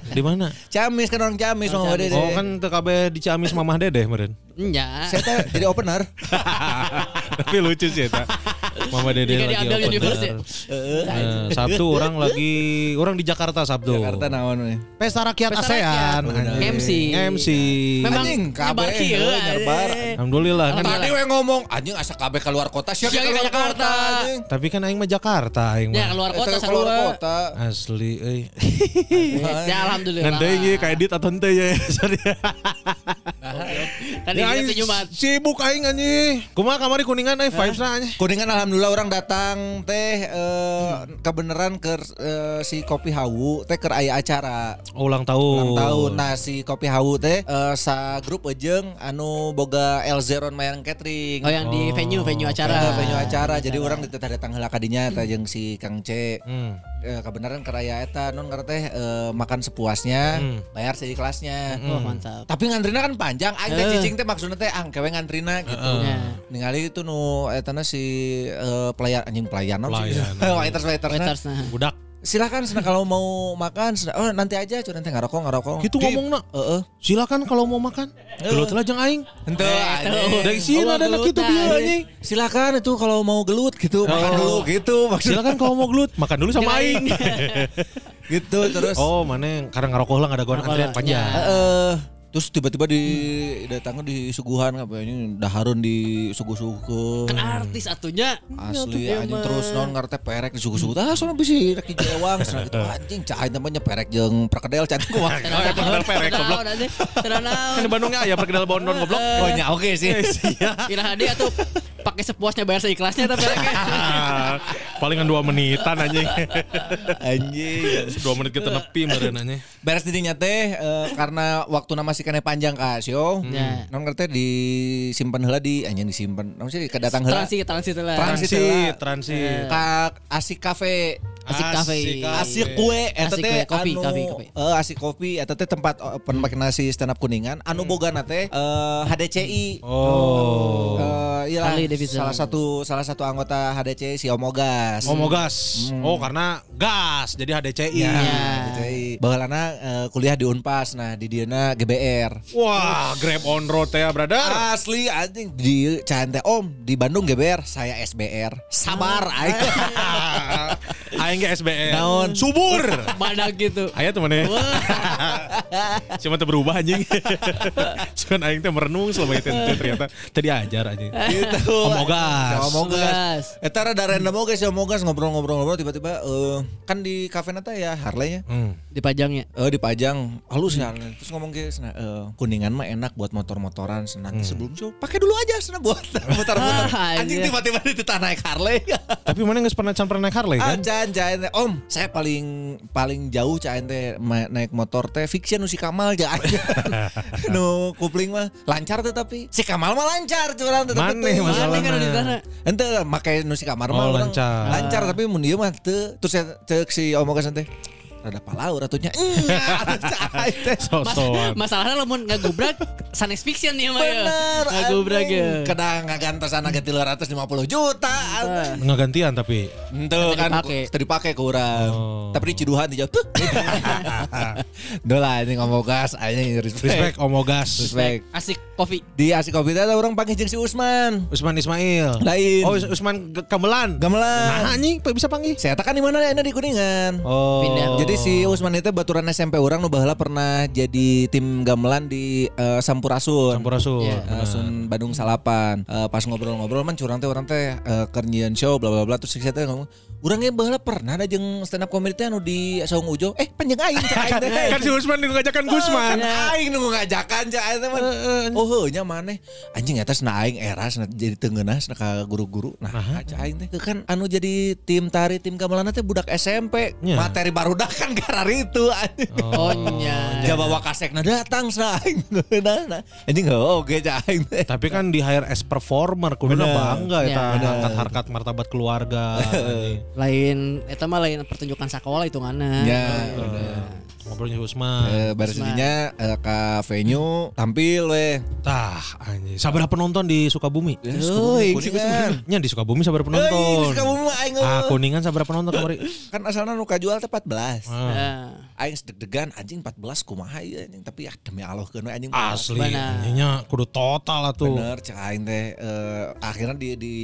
Di mana? Ciamis kan orang Ciamis Oh, Mamah. Dede. Oh kan TKB di Ciamis Mamah Dedeh meren. Nya. Saya teh jadi opener. Tapi lucu sih eta. Mama Dede Jika lagi diambil opener. universe ya? Eh, Sabtu orang lagi orang di Jakarta Sabtu. Jakarta naon we. Pesta Rakyat Pesta ASEAN. Rakyat. MC. MC. Memang Anjing, nyebar kabeh, nyebar. Alhamdulillah kan. Tadi we ngomong anjing asa kabeh keluar kota siapa keluar ke Jakarta? Tapi kan aing mah Jakarta aing Ya mah. keluar Eta kota keluar kota. Asli euy. Ya alhamdulillah. Ngan teh ieu ka edit atau henteu ya. Sorry. Tadi Ya, aing. Sibuk aing anjing. Kumaha kamari kuningan euy vibes-na anjing. Kuningan alhamdulillah orang datang teh eh, kebenaran ke eh, si Kopi Hawu teh keur aya acara Oh, ulang tahun. ulang tahun. Nah si Kopi Hawu teh eh, sa grup ejeng anu boga El Zeron Mayang Catering. Oh yang di venue venue acara. Ada venue acara jadi orang dititah datang heula kadinya jeung si Kang C. Hmm. Eh, kebenaran keraya eta non teh eh, makan sepuasnya, Hmm. bayar seikhlasnya. Wah mantap. Tapi ngantrina kan panjang, aing teh Eh. cicing teh maksudnya teh ang kewe ngantrina gitu. Ya. Ningali itu nu eta si eh, pelayan anjing pelayan non sih. Pelayan. Waiters waiters. Budak. Silakan sana kalau mau makan, sana, oh nanti aja cuy nanti ngarokok ngarokok. Gitu ngomongna. Heeh. Silakan kalau mau makan. Gelut lah jeung aing. Henteu Eh, tuh. Dari sini ada anak gelut itu dah. dia anjing. Silakan itu kalau mau gelut gitu, makan Oh. dulu gitu maksudnya. Silakan kalau mau gelut, makan dulu sama aing. gitu terus. oh, mana karena ngarokok lah ada gua antrian panjang. Terus tiba-tiba di datangnya di suguhan apa ini daharun di suguh-suguh. Kan artis atunya. Asli Ya, anjing terus non teh perek di suguh-suguh. Ah soalnya bisa rek jewang sana gitu anjing cai namanya perek jeung perkedel can. Oh, perkedel perek, goblok. Kan di Bandungnya ya perkedel bondon goblok. Oh nya oke sih. Kira hadi atuh pakai sepuasnya bayar seikhlasnya tapi Palingan dua menitan anjing. Anjing. dua menit kita nepi meureun anjing. Beres dirinya teh eh, karena waktu nama si kene panjang kak Sio. Ya. Non ngerti disimpan heula di anjing disimpan. Namun sih kedatang heula. transit transit lah. Transit. Transit, transit. Ka Asik Cafe. Asik cafe. Asik kue eta Asik teh kopi, anu kopi, kopi. eh, asik kopi eta teh tempat open mic nasi stand up kuningan anu bogana teh eh, HDCI. Oh. Eh, iyalah, salah satu salah satu anggota HDCI si Omogas. Omogas. Oh, karena gas jadi HDCI. Ya, Ya. HDCI. Baheulana eh, kuliah di Unpas. Nah, di dieuna GBR. Wah, Grab on road ya, brother. Asli anjing di Caen teh Om, di Bandung GBR, saya SBR. Sabar aing. Aing ge SBR. Naon? Subur. Mana gitu. Aya teman ya. Cuma teu berubah anjing. Cuman aing teh merenung selama itu teh ternyata tadi ajar anjing. gitu. Omogas. Ya, Omogas. Eta rada random oge si Omogas ngobrol-ngobrol-ngobrol tiba-tiba eh kan di kafe nata ya Harley-nya. Hmm. Dipajangnya. Eh dipajang halus ya terus ngomong ke sana eh, kuningan mah enak buat motor-motoran nanti sebelum show pakai dulu aja sana buat mutar-mutar Ah, anjing iya. tiba-tiba di naik Harley Tapi mana nggak pernah can pernah naik Harley Ah, kan? Can, can, teh. Om, saya paling paling jauh ma- naik motor teh fiction nu si Kamal ja. nu kupling mah lancar teh tapi si Kamal mah lancar curang teh Maneh teu. masalahna. Mana kan di sana. Ente make nu si Kamar Oh, mah urang lancar. Lancar tapi mun ieu mah teu. Terus saya cek si Omogas teh rada palaur atunya. Nya, atuh cai teh. Sosokan. Masalahnya lamun ngagubrak sanes fiction ya mah ya. Bener, Ngagubrak ya. Kadang ngagantosan aga 350 juta. anjing. Nggak gantian tapi. Ente kan dipake. tadi dipakai ke urang. Oh. Tapi di ciduhan dijawab. Duh lah ini ngomong gas aja respect. Respect Omogas. Respect. Asik kopi. Di asik kopi teh orang panggil jeung si Usman. Usman Ismail. Lain. Oh, Us- Usman Gamelan. Gamelan. Nah, anjing bisa panggil. Saya tekan di mana enak di Kuningan. Oh. Pindah. Jadi Jadi si Usman itu baturan SMP orang nu baheula pernah jadi tim gamelan di eh, Sampurasun. Sampurasun. Iya. Eh, Sun Bandung Salapan. Eh, pas ngobrol-ngobrol man curang teh orang teh eh, keur nyieun show bla bla bla terus teh ngomong urangnya baheula pernah ada jeung stand up comedy teh anu di Saung Ujo. Eh panjang aing cek aing teh. kan si Usman nih ngajakan Gusman. Kan aing nu ngajakan cek aing teh man. Oh heuh nya maneh. Anjing eta cenah aing era cenah jadi teungeunah cenah ka guru-guru. Nah, cek aing teh kan anu jadi tim tari tim gamelan teh budak SMP. Materi barudak kan karar itu anjing. Oh nya. Jawa Wakasekna datang cenah aing. Nah, nah. Anjing oge cek aing teh. Tapi kan di hire as performer, kudu Bener. bangga Ya. eta angkat harkat martabat keluarga. Lain eta mah lain pertunjukan sekolah hitunganna. Ya, Ngobrolnya Usman. Eh, baris dinya eh, ka venue tampil weh. Tah, anjing. Sabar penonton di Sukabumi. Euy, Kuningan. Nya di Sukabumi sabar Euy, penonton. kamu mah aing Ah, kuningan sabar penonton kemarin. Kan asalna nu kajual teh 14. Ah, Ya. Aing deg-degan anjing 14 kumaha ieu anjing tapi ya demi Allah keun we anjing. Asli, nya kudu total lah tuh. Bener cek aing teh eh, akhirnya di di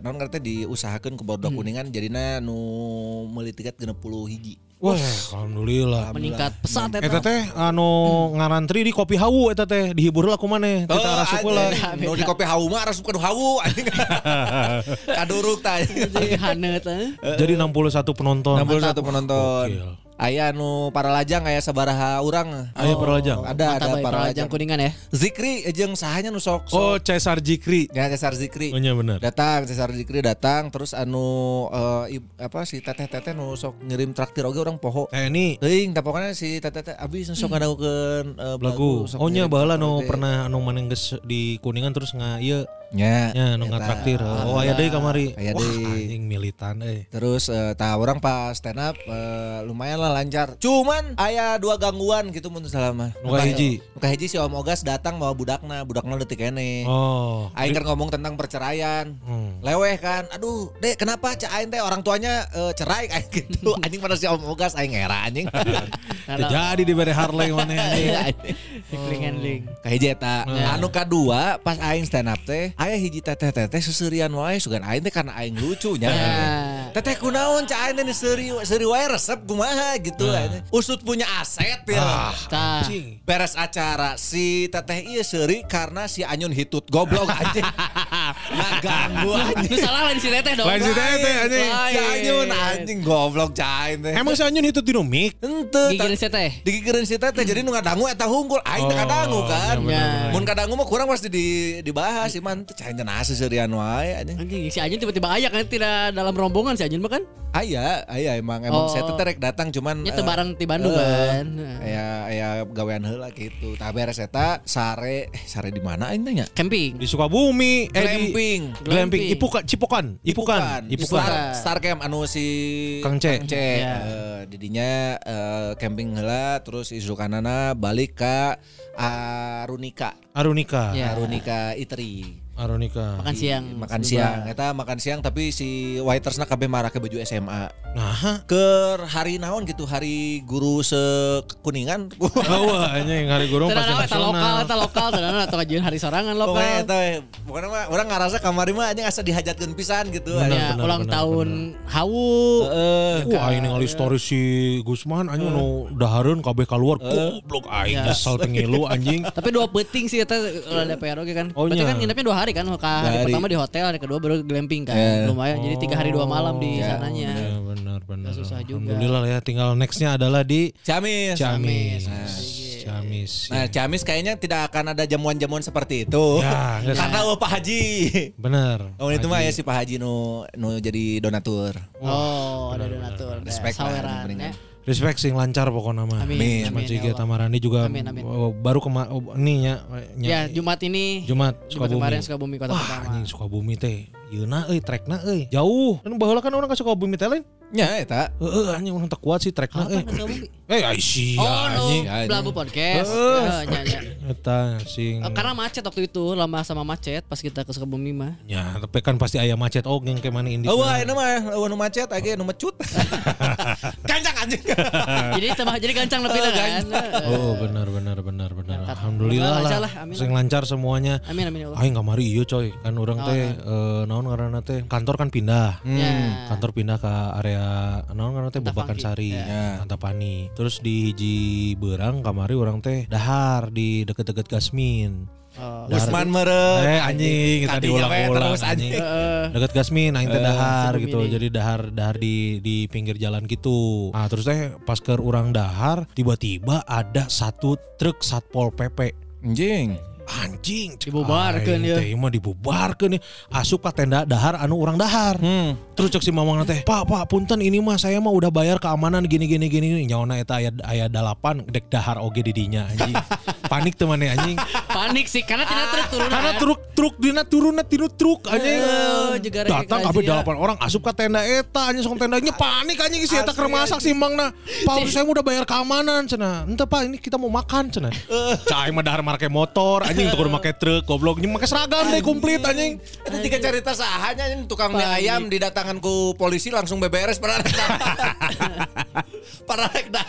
non ngerti diusahakeun ku bodoh Hmm. kuningan jadina nu meuli tiket 60 hiji. Wah, alhamdulillah. Meningkat pesat eta. Eta teh anu ngarantri di kopi hawu eta teh dihibur lah kumaneh. Kita Oh, rasup lah. anjing. Nu di kopi hawu mah rasup kudu hawu anjing. Kaduruk tah. anjing. Jadi haneut eh. Jadi 61 penonton. 61 penonton. Gokil. Aya nu para lajang aya sabaraha urang. Aya para lajang? Ada ada Mantap, para lajang. kuningan ya. Zikri jeung sahanya nu sok Oh, sok. Cesar Jikri. Ya Cesar Zikri. Oh, nya bener. Datang Cesar Zikri datang terus anu eh, ib- apa si teteh-teteh nu sok ngirim traktir oge orang poho. Eh ini Teuing pokoknya si teteh-teteh abis nu sok ngadaukeun uh, lagu. sok Oh nya baheula traktir nu pernah anu maneh geus di Kuningan terus nga ieu nya. nya nu Eta. ngatraktir. Oh aya deui kamari. Aya Wah, deui. anjing militan euy. Terus eh, tah orang pas stand up eh, lumayan lah lancar. Cuman aya dua gangguan gitu mun selama. Nu kahiji. Nu kahiji si Om Ogas datang bawa budakna, budakna leutik kene. Oh. Aing kan ngomong tentang perceraian. Hmm. Leweh kan. Aduh, Dek, kenapa Cak Aing teh orang tuanya eh, cerai kayak gitu. Anjing pada si Om Ogas aing ngera anjing. Ya Jadi diberi Harley maneh anjing. Link and link. Kahiji eta. Anu kadua pas aing stand up teh, aya hiji teteh-teteh seuseurean wae sugan aing teh karena aing lucunya. Teteh kunaon Cak Aing teh seuri seuri wae resep kumaha gitu anjing. Usut punya aset ya. Tah. Beres acara si teteh iya seuri karena si Anyun hitut goblok anjing. Nah ganggu anjing. Itu salah lain si teteh dong. Lain si teteh, anjing. Si Anyun anjing goblok cain teh. Emang si Anyun itu dinamik? Ente Gigireun si teteh. digigireun si teteh jadi nu ngadangu eta hunggul aing teh Oh, kadangu kan. iya. Mun kadangu mah kurang pasti di dibahas sih man teh cain teh nasi serian wae anjing. Anjing si Ajun tiba-tiba ayak kan tidak dalam rombongan si Ajun mah kan. Aya, aya emang emang Oh. saya teteh rek datang cuman teu eh, bareng ti Bandung eh, kan. Aya aya gawean heula gitu. Tah beres eta sare eh sare di mana aing teh nya? Camping. Di Sukabumi. Eh, di- Glamping. Glamping. Glamping. Ipukan. Cipokan. Ipukan. Ipukan. Star, Star Camp anu si Kang C. C. Ya. Eh, didinya eh, camping heula terus isukanana balik ka Arunika. Arunika. Ya. Arunika Itri. Arunika. Makan siang. Makan siang. Eta makan siang tapi si waitersna kabeh marah ke baju SMA. Nah, Ker hari naon gitu hari guru sekuningan. Wah, anjing hari guru pasti naon eta lokal, nasional. eta lokal, teu naon atau kajian hari sorangan Pokoknya lokal. eta we. pokoknya mah orang ngerasa kamari mah anjing asa dihajatkeun pisan gitu. Bener, anjing. Ya, bener, ulang tahun hawu. Heeh. Wah, ini ngali story si Gusman anjing nu dahareun kabeh keluar goblok aing nyesel tengilu anjing. Tapi dua penting sih eta ada PR oke kan. Oh, Berarti kan nginepnya dua hari kan. Ka hari hari. pertama di hotel, hari kedua baru glamping kan. Ya. Lumayan. Jadi tiga hari dua malam di sananya. Ya benar benar. susah juga. Alhamdulillah lah ya tinggal nextnya adalah di Ciamis. Ciamis. Nah. Ciamis. Nah, Ciamis kayaknya tidak akan ada jamuan-jamuan seperti itu. Ya, Karena oh, Pak Haji. Bener. Oh, itu mah ya si Pak Haji nu nu jadi donatur. Oh, ada donatur. ada Respect lah, saweran ya. Respect sing lancar pokoknya mah. Amin. Amin. Sama ya. Tamarani juga Amin, amin. oh, baru kema oh, nih ya, Ya, Jumat ini Jumat Jumat Sukabumi. kemarin Sukabumi kota Wah, pertama. anjing Sukabumi teh. Yeuna euy trekna euy. Jauh. Kan baheula kan orang ke Sukabumi teh lain. Ya, eta. Heeh anjing urang teu kuat sih trekna euy. Eh ai sia Oh, anjing. Belabu podcast. Heeh. Ya, ya, ya. Eta sing Eh, Karena macet waktu itu, lama sama macet pas kita ke Sukabumi mah. Ya, tapi kan pasti aya macet oh yang kayak mana indi. Oh, wah, ini mah oh, nu macet age nu mecut. Kancang anjing. jadi tambah jadi gancang lebih Oh, kan. Oh, benar benar benar benar. Alhamdulillah Lancar lah. Sing lancar semuanya. Amin amin ya Allah. Aing kamari ieu coy. Kan orang teh eh, naon ngaranna teh kantor kan pindah. Ya. Kantor pindah ke area naon ngaranna teh babakan Antapani. sari Ya. Antapani terus di hiji berang kamari orang teh dahar di deket-deket Gasmin Oh. Usman meren. eh anjing kita diulang-ulang terus anjing Heeh. deket Gasmin aing teh dahar gitu ini. jadi dahar dahar di di pinggir jalan gitu nah terus teh pas ke urang dahar tiba-tiba ada satu truk satpol pp Anjing. Anjing aing ya. dibubarkeun ya asup tenda dahar anu urang dahar Hmm. Terus cek si mamang teh pak pak punten ini mah saya mah udah bayar keamanan gini gini gini. Nyawana eta aya aya dalapan dek dahar oge di dinya anjing. Panik temannya anjing. Panik sih karena tidak truk turun. karena truk truk dina turunna tinu truk anjing. Eh, datang kabeh delapan orang asup ke tenda eta anjing sok tendanya panik anjing si eta keur masak si mangna pak saya udah bayar keamanan cenah. Ente pak ini kita mau makan cenah. Cai mah dahar make motor anjing tuh kudu make truk goblok. Anjing make seragam deh komplit anjing. Itu jika cerita sahanya yang tukang mie ayam didatangkan ku polisi langsung beberes pada rek Para rek dah.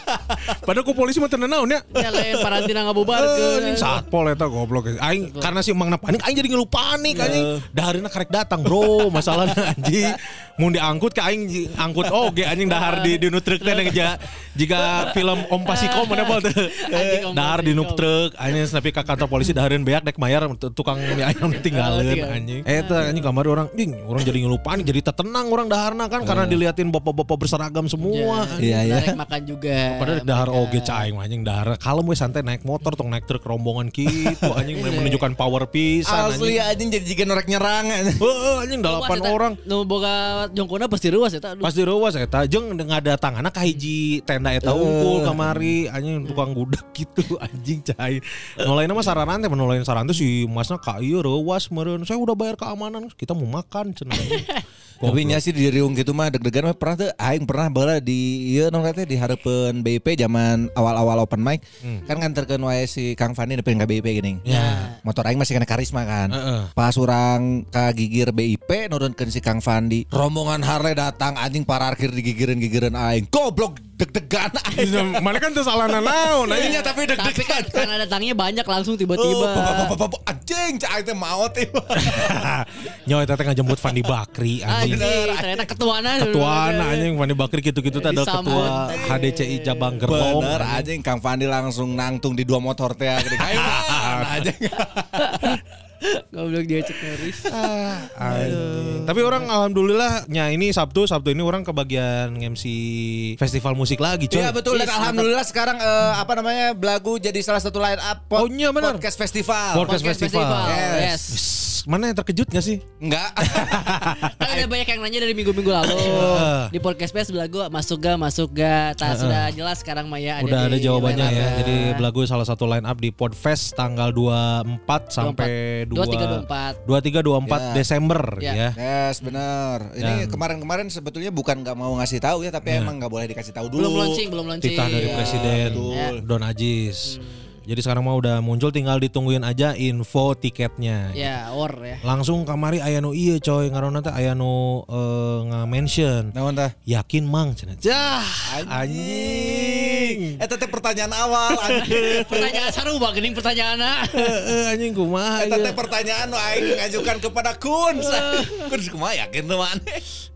padahal ku polisi mah tenan naon ya. Ya lain parantina Eh, ngabubarkeun. ini satpol eta goblok. Aing karena si emangna panik aing jadi ngeluh panik anjing. Daharina karek datang bro. Masalahnya anjing mau diangkut ke aing angkut oge anjing dahar di di nu truk teh jika jika film Om Pasiko mana Anjing Om dahar di nu Pasiko. truk anjing tapi ke kantor polisi dahareun beak dek mayar tu- tukang mie ayam tinggalin tinggal. anjing eta anjing kamar orang ding orang jadi ngeluh panik jadi tetenang orang daharna kan karena diliatin bapak-bapak berseragam semua anjing. Iya, iya. Darek makan juga. Padahal dahar oge caing anjing dahar kalem we santai naik motor tong naik truk rombongan gitu anjing menunjukkan power pisan Asli anjing. anjing jadi jika norek nyerang. Anjing delapan orang Nu boga jongkona pasti ruas eta. Aduh. pas di ruas eta jeung ngadatangana ka hiji tenda eta unggul kamari. Anjing tukang gudak gitu anjing cai. Nolain mah saranan teh nolain saran teh si masna ka ieu ruas meureun. Saya udah bayar keamanan kita mau makan cenah Tapi nya sih di riung gitu mah deg-degan mah pernah tuh aing pernah bala di ieu naon teh di hareupeun BIP zaman awal-awal open mic. Kan nganterkeun wae si Kang Fani nepi ka BIP gini. Ya. Motor aing masih kena karisma kan. Heeh. Pas urang ka gigir BIP nurunkeun si Kang Fandi. Rombongan Harley datang anjing parkir digigireun-gigireun aing. Goblok deg-degan aing. mana kan naon anjing Iya tapi Tapi kan deg-degan. karena datangnya banyak langsung Oh, tiba-tiba. bapak, anjing cak aing teh maot tiba. nyawa eta teh ngajemput Fandi Bakri anjing Anjing, ternyata ketuana. ketuaan anjing Fandi Bakri gitu-gitu teh adalah ketua HDCI Jabang Gerbong Bener anjing Kang Fandi langsung nangtung di dua motor teh anjing. Goblok dia cek ngeris. Anjing. Tapi orang alhamdulillah nya ini Sabtu Sabtu ini orang kebagian MC festival musik lagi coy. Iya betul dan alhamdulillah sekarang eh, apa namanya Belagu jadi salah satu line up pod- Oh, iya, benar. podcast festival. Podcast festival. Yes. Yes. Mana yang terkejut gak sih? Enggak. Kan ada banyak yang nanya dari minggu-minggu lalu. di podcast Pes belagu masuk ga masuk ga. Tak sudah jelas sekarang Maya ada Udah ada jawabannya ya. up. Jadi Belagu salah satu line up di Podfest tanggal 24 sampai 23 24. 23 24 Ya. Desember Ya. ya. Yes benar. Ini kemarin-kemarin sebetulnya bukan nggak mau ngasih tahu ya, tapi emang nggak boleh dikasih tahu dulu. Belum launching, belum launching. Titah dari Iya, Presiden betul. Don Ajis. Jadi sekarang mah udah muncul tinggal ditungguin aja info tiketnya. Ya, or ya. Langsung kamari aya nu ieu coy ngaranna teh aya nu eh, nga-mention. Naon tah? Yakin mang cenah. Jah, Anjing. Eh teh pertanyaan awal anjing. Pertanyaan seru bang, gini pertanyaannya. Heeh anjing kumaha Eta teh ieu. pertanyaan nu aing ngajukan kepada Kun. Kun kumaha yakin tuh mana?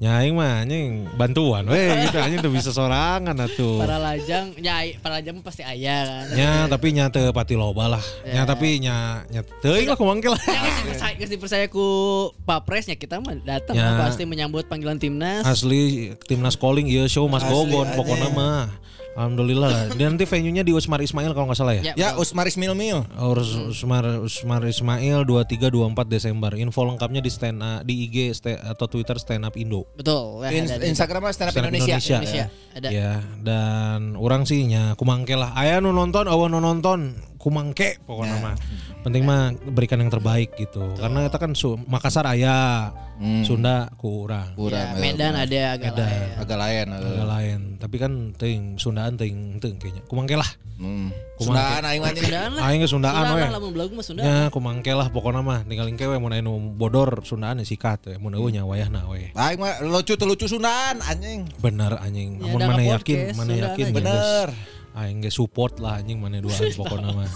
Nya aing mah anjing bantuan we gitu anjing tuh bisa sorangan atuh. Para lajang, ya para lajang pasti ayah kan. Nya tapi nya teu pati loba lah. Nya tapi nya nya teuing lah kumangke lah. Yang geus dipercaya, ku Papresnya kita mah datang Ya. pasti menyambut panggilan timnas. Asli timnas calling ieu show Mas Gogon pokoknya mah. Alhamdulillah lah. Dan nanti venue-nya di Usmar Ismail kalau nggak salah ya. Ya, Ya betul. Usmaris Mil Mil. Urus Usmar Usmar Ismail 23 24 Desember. Info lengkapnya di stand up, di IG sta- atau Twitter stand up Indo. betul. Ya, In- ada di- Instagram stand up Stand Up Indonesia. Indonesia. Ada. Ya, dan orang sih nya kumangke lah. Aya nu nonton, awan nu nonton, kumangke pokoknya mah. Penting mah berikan yang terbaik gitu. Karena kita kan Su- Makassar aya, Sunda kurang. Kurang. Ya, Medan ada agak Medan. lain. Agak lain. Agak lain. Tapi kan ting Sundaan ting ting kayaknya. Kumangke lah. Hmm. Kumaha Sundaan aing mah. Sundaan lah. Aing ge Sundaan we. lamun belagu mah Sundaan. Ya kumangke lah pokoknya mah tinggal kewe mun aya nu bodor Sundaan ya sikat we. Mun eueuh nya wayahna we. Aing mah lucu teu lucu Sundaan anjing. Bener anjing. Ya, Amun ada mana yakin, mana yakin ya, Bener. Aing ge support lah anjing mana duaan pokoknya mah.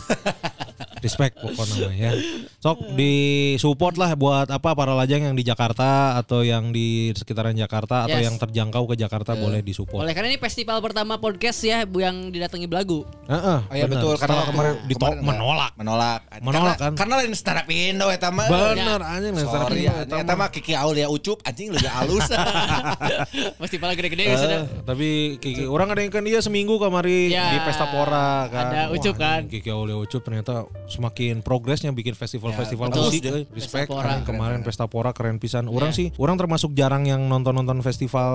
Respect pokoknya ya. Sok di support lah buat apa para lajang yang di Jakarta atau yang di sekitaran Jakarta atau Yes. yang terjangkau ke Jakarta boleh disupport. Boleh karena ini festival pertama podcast ya Bu, yang didatangi belagu. Heeh, Oh iya bener. betul karena Setelah kemarin kemarin enggak. menolak. Menolak. Menolak, karena, kan? Karena lain stand up Indo eta mah. Bener anjing secara Sorry pribadi, ya, mah Kiki Aulia Ucup anjing lebih halus. festival gede-gede ya sudah. Tapi Kiki orang ada yang kan dia seminggu kemari Ya, di Pesta Pora kan. ada Ucup kan. Kiki Aulia Ucup ternyata semakin progresnya bikin festival-festival betul. musik. Betul. eh. Respect Pesta Pora. anjing, kemarin Pesta Pora keren pisan. Orang Ya. sih, orang termasuk jarang yang nonton-nonton festival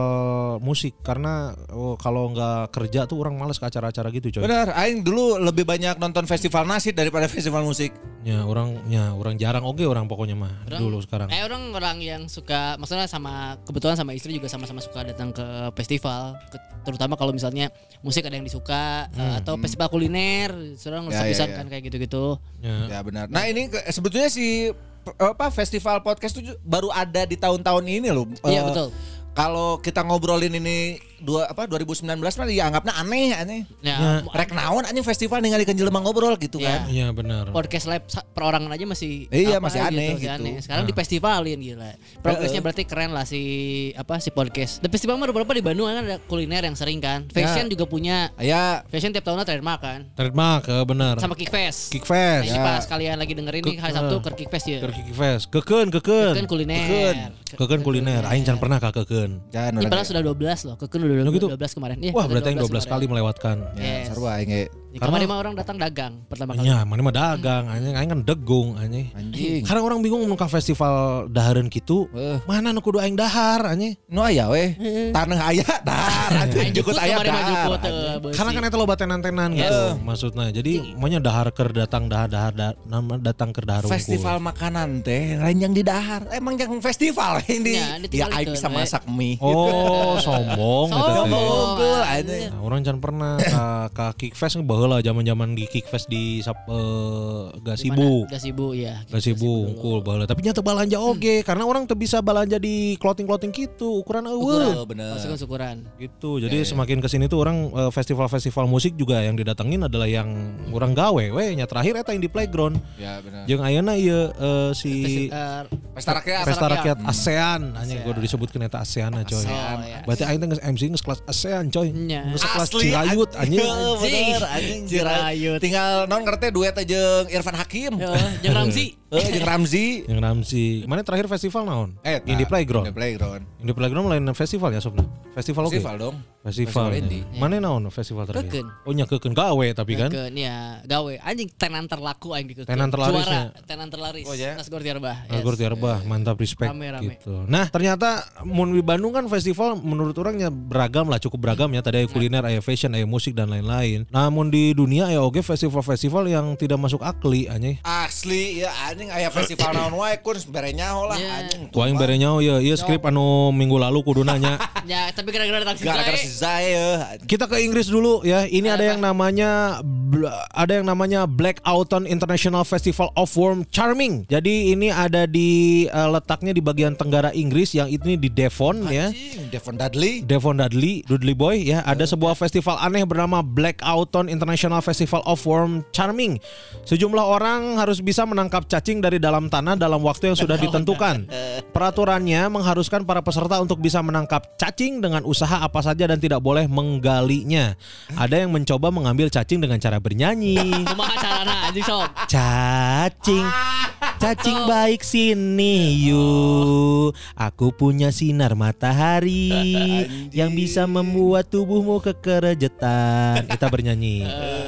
musik karena oh, kalau nggak kerja tuh orang males ke acara-acara gitu coy. Bener, aing dulu lebih banyak nonton festival nasid daripada festival musik. Ya orang, ya orang jarang oke orang pokoknya mah Orang- dulu sekarang. Eh orang orang yang suka maksudnya sama kebetulan sama istri juga sama-sama suka datang ke festival Ke- terutama kalau misalnya musik ada yang disuka eh, atau festival kuliner seorang Hmm, Ya, bisa ya, ya. kan kayak gitu-gitu. Ya. Ya benar. Nah ini ke- sebetulnya si p- apa festival podcast itu baru ada di tahun-tahun ini loh. Iya Eh, betul. Kalau kita ngobrolin ini dua apa 2019 mah dianggapnya aneh aneh. Ya, Rek naon anjing festival ningali jelema ngobrol gitu Iya. kan. Iya benar. podcast live sa- perorangan aja masih Iya, apa masih aneh gitu. aneh. Sekarang di festivalin gila. Progresnya berarti keren lah si apa si podcast. The festival mah beberapa di Bandung kan ada kuliner yang sering kan. Fashion juga punya. Ya Fashion tiap tahunnya trademark kan. Trademark, eh, benar. Sama Kickfest. Kickfest. Nah, ini Ya. pas kalian lagi dengerin nih hari Sabtu ke Kickfest ya. Ke Kickfest. Keken, keken. Kan kuliner. Keken. Keken kuliner. Aing can pernah ka keken. Jangan Ini orang padahal sudah 12 loh. Keken udah Oh, gitu? 12 kemarin. Iya, Wah berarti yang 12 kali kemarin. melewatkan. Ya, Yes. seru aing Karena- mah orang datang dagang pertama kali. Ya, mana mah dagang, anjing aing kan degung anjing. Anjing. Karena orang bingung mun ka festival dahareun kitu, Eh. mana nu kudu aing dahar anjing. Nu aya we. Tanah aya dar anjing jukut aya dar. eh. Karena kan eta loba tenan-tenan gitu maksudnya. Jadi maunya dahar keur datang dahar dahar da- nama datang keur dahar unggul. Festival makanan teh lain yang di dahar. Emang yang festival ini. Ya, Ya, aing bisa we. masak mie. Oh, sombong gitu. Sombong. Anjing. Nah, orang can pernah ka Kickfest baheula zaman-zaman di Kickfest di sap, Gasibu. Gak sibuk ya. Gasibu unggul baheula. Tapi nyata balanja oge karena orang tuh bisa balanja di clothing-clothing gitu, ukuran eueuh. Oh, bener. Masukan syukuran. Gitu. Jadi semakin ke sini tuh orang eh, festival-festival musik juga yang didatengin adalah yang orang gawe we nya terakhir eta yang di playground. Ya benar. Jeung ayeuna ieu eh, si Eh, Pesta rakyat. Pesta Rakyat ASEAN anjing kudu disebutkeun eta ASEAN coy. Oh, ya. Berarti aing teh MC geus kelas ASEAN coy. Nya. Geus kelas Cirayut anjing. Iya, bener anjing Cirayut. Tinggal non ngerti duet aja jeung Irfan Hakim. Yo, Jeung Ramzi. Jeung Ramzi. Yang Ramsi. Mana terakhir festival naon? Eh, Indie Playground. Indie Playground. Indie Playground lain festival ya Sobna. Festival oke. Festival dong. Festival. Indie. Mana naon festival terakhir? Keken. Oh nya keken gawe tapi kan. Ke ya gawe anjing tenan terlaku aing di Tenan terlarisnya. Juara tenan terlaris. Oh, ya? Nasgor Tiarbah. Nah, Gur Tiarbah, mantap respect Rame, rame. gitu. Nah, ternyata mun di Bandung kan festival menurut orangnya beragam lah, cukup beragam ya. Tadi aya kuliner, aya fashion, aya musik dan lain-lain. Namun di dunia aya oge festival-festival yang tidak masuk akli anjing. Asli ya anjing aya festival naon wae kun bere nyaho lah Ya. anjing. Ku aing bere nyaho ya, ieu skrip anu minggu lalu kudu nanya. Ya, tapi gara-gara datang Gara-gara si Zae ya. Kita ke Inggris dulu ya. Ini ada yang namanya ada yang namanya Black Autumn International Festival of Warm Charming. Jadi ini ada di eh, letaknya di bagian tenggara Inggris yang ini di Devon ya. Devon Dudley. Devon Dudley, Dudley Boy ya, ada sebuah festival aneh bernama Black Autumn International Festival of Warm Charming. Sejumlah orang harus bisa menangkap cacing dari dalam tanah dalam waktu yang sudah ditentukan. Peraturannya mengharuskan para peserta untuk bisa menangkap cacing dengan usaha apa saja dan tidak boleh menggalinya. Ada yang mencoba mengambil cacing dengan cara bernyanyi. Cacing, cacing baik sini yuk. Aku punya sinar matahari yang bisa membuat tubuhmu kekerejetan. Kita bernyanyi.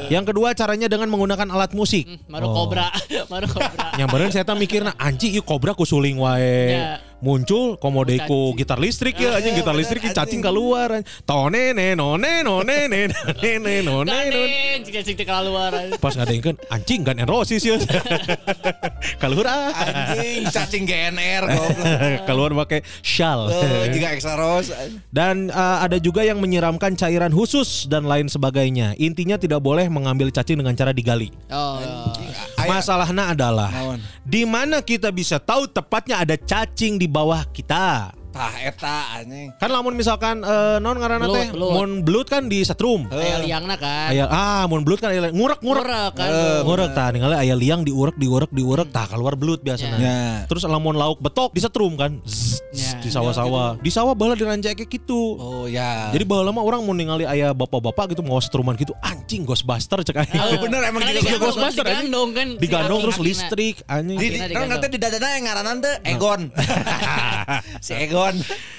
Yang kedua caranya dengan menggunakan alat musik. Maru Oh. kobra. Maru kobra. Yang bener saya tak mikirna anjing ieu kobra kusuling wae. Ya. Muncul komodeko Cacing. gitar listrik ya anjing gitar listrik anjing. cacing keluar. Tone ne none ne none ne none none. Ganen, jika cing teh keluar. Pas ngadengkeun anjing Gun N' Roses ya. Keluar ah. Anjing cacing GNR goblok. Keluar pakai shawl. Eh, Jika Extra Rose. Dan uh, ada juga yang menyiramkan cairan khusus dan lain sebagainya. Intinya tidak boleh mengambil cacing dengan cara digali. Oh. Masalahnya adalah di mana kita bisa tahu tepatnya ada cacing di bawah kita. Tah eta anjing. Kan lamun misalkan eh, non ngaranna teh mun blood kan di setrum. Aya liangna kan. Aya ah mun blood kan aya ngurek ngurek. Ngurek kan. Ngurek tah ningali aya liang diurek diurek diurek tah keluar blood biasanya. Ya. Terus lamun lauk betok di setrum kan. Zzz, Ya. Di sawah-sawah. Di sawah baheula diranjak kayak gitu. Oh ya. Jadi baheula mah orang mau ningali aya bapak-bapak gitu mau setruman gitu anjing Ghostbuster cek aja. Oh, bener emang gitu. digandong, Ghostbuster, digandong kan. Digandong terus listrik anjing. di, di, Akhirnya kan nanti di dadana yang ngaranan teh Egon. si Egon.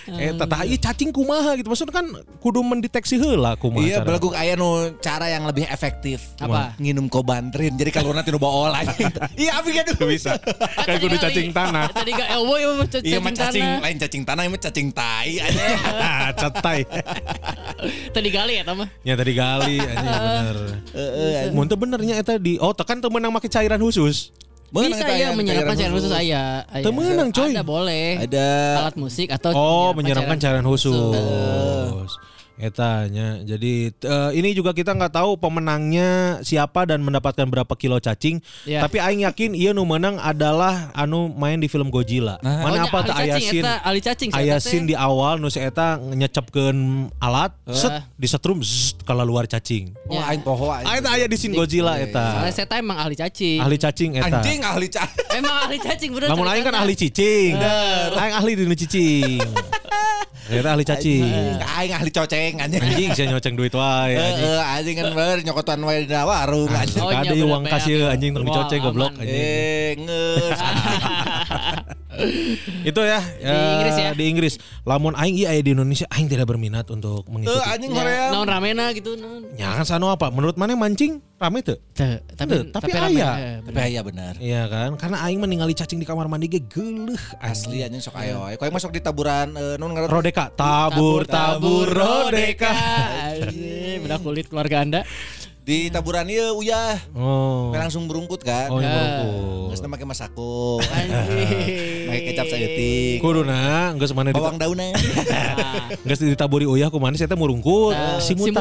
Eh tah ieu cacing kumaha gitu. Maksudnya kan kudu mendeteksi heula kumaha. Iya, belaguk aya nu cara yang lebih efektif. Apa? Nginum kobantrin. Jadi kalau nanti nu bawa anjing. Iya, abi kan bisa. Kayak kudu cacing tanah. Tadi gak elbow ya cacing Iya mah cacing lain cacing tanah, mah cacing tai. Cetai. Tadi gali ya mah. Ya tadi gali anjing bener. Mun teu benernya eta di oh tekan teu meunang make cairan khusus. Beunang Bisa ya menyiramkan cairan khusus aya. aya. Teu meunang, coy. Ada boleh. Ada Alat musik atau Oh, menyiramkan cairan khusus. khusus. Etanya. Jadi eh, ini juga kita nggak tahu pemenangnya siapa dan mendapatkan berapa kilo cacing. Ya. Tapi aing yakin ieu nu menang adalah anu main di film Godzilla. Mana Oh, apa nya teu ahli aya cacing, scene eta, ahli cacing si aya eta teh. scene di awal nu si eta nyecepkeun alat, set disetrum zzz, kalau luar cacing. Oh, aing poho anjing. eta aya di scene Godzilla eta. Soalnya saya emang ahli cacing. Ahli cacing eta. Anjing ahli cacing. Emang ahli cacing bener. Lamun aing kan ahli cicing. Aing ahli di cicing. Eta ahli cacing. Aing ahli coceng anjing. Anjing saya nyoceng duit wae anjing. Heeh, anjing kan bener nyokotan wae di warung anjing. Oh, Kada iya, uang kasih anjing tong Wah, dicoceng goblok anjing. Eh, ngeus. Itu ya Di Inggris ya? Di Inggris. Lamun aing iya aya di Indonesia aing tidak berminat untuk Eh, mengikuti. anjing Ya, Korea. naon ramena gitu naon. Ya kan sano apa? Menurut mana mancing rame tuh? Teu, tapi Teu, tapi rame, aya. eh, Tapi iya benar. Iya kan? Karena aing meninggali cacing di kamar mandi ge geuleuh Asli anjing sok ayo. Kau yang masuk di taburan eh, non ngaran Rodeka tabur tabur rodeka. Anjing, bedak kulit keluarga Anda. Di taburan ieu uyah. Oh. Langsung berungkut kan. Oh, Ya. berungkut. Geus make masako. Anjing. Make kecap saeutik. Kuduna geus mana di Bawang daunnya. geus ditaburi uyah ku manis eta murungkut. Nah, Simutan.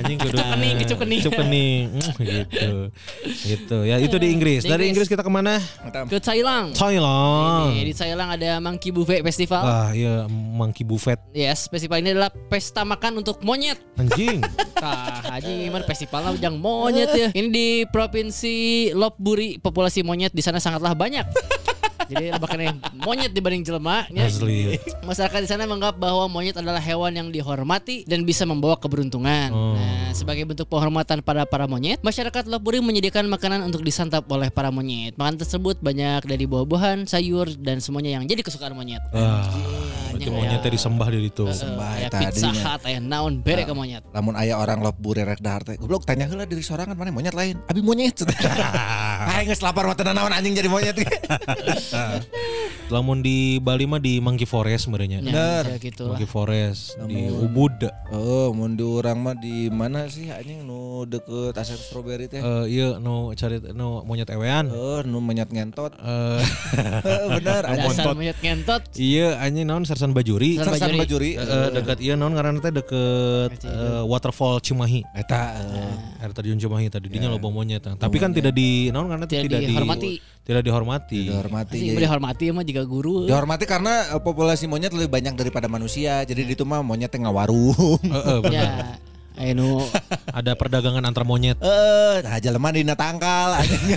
Anjing kudu. Kecup kening, kecup kening. Kecup kening. Hmm, gitu. Gitu. Ya itu di Inggris. Dari Inggris. Kita ke mana? Ke Thailand. Thailand. Di Thailand ada Monkey Buffet Festival. Ah iya monkey buffet Yes, festival ini adalah pesta makan untuk monyet. anjing. Tah, aja gimana festivalnya ujang monyet ya. Ini di provinsi Lopburi populasi monyet di sana sangatlah banyak. Jadi bahkan monyet dibanding jelema ya. Asli. Masyarakat di sana menganggap bahwa monyet adalah hewan yang dihormati dan bisa membawa keberuntungan. Oh. Nah, sebagai bentuk penghormatan pada para monyet, masyarakat Lopburi menyediakan makanan untuk disantap oleh para monyet. Makanan tersebut banyak dari buah-buahan, sayur dan semuanya yang jadi kesukaan monyet. Wah, itu monyetnya ya. disembah di itu. Sembah Kayak eta pizza dinya. hut aya naon bere ke monyet. Lamun aya orang lop bure rek dahar teh. Goblok tanya heula diri sorangan mana monyet lain. Abi monyet. Aing geus lapar mah tenan naon anjing jadi monyet. Lamun di Bali mah di Monkey Forest sebenarnya. Bener. Ya, gitu lah. Monkey Forest di Ubud. Oh, mun di urang mah di mana sih anjing nu deket Asep Strawberry teh? Eh iya nu cari nu monyet ewean. Oh, nu monyet ngentot. Eh Bener anjing. Dasar monyet ngentot. iya anjing naon Sersan Bajuri. Sersan Sersan Bajuri. Bajuri. Eh, dekat iya naon ngaranna teh deket eh, waterfall Cimahi. Eta eh, Air terjun Cimahi tadi dinya loba monyet. Tapi kan tidak di naon karena Tidak tidak, di- dihormati. tidak dihormati. dihormati. Asing Jadi- dihormati mah juga guru. Dihormati karena eh, populasi monyet lebih banyak daripada manusia. Jadi di itu mah monyet teh ngawarung. Heeh. Ya. Ayo nu Ada perdagangan antar monyet. Eh, nah jelema dina tangkal anjing.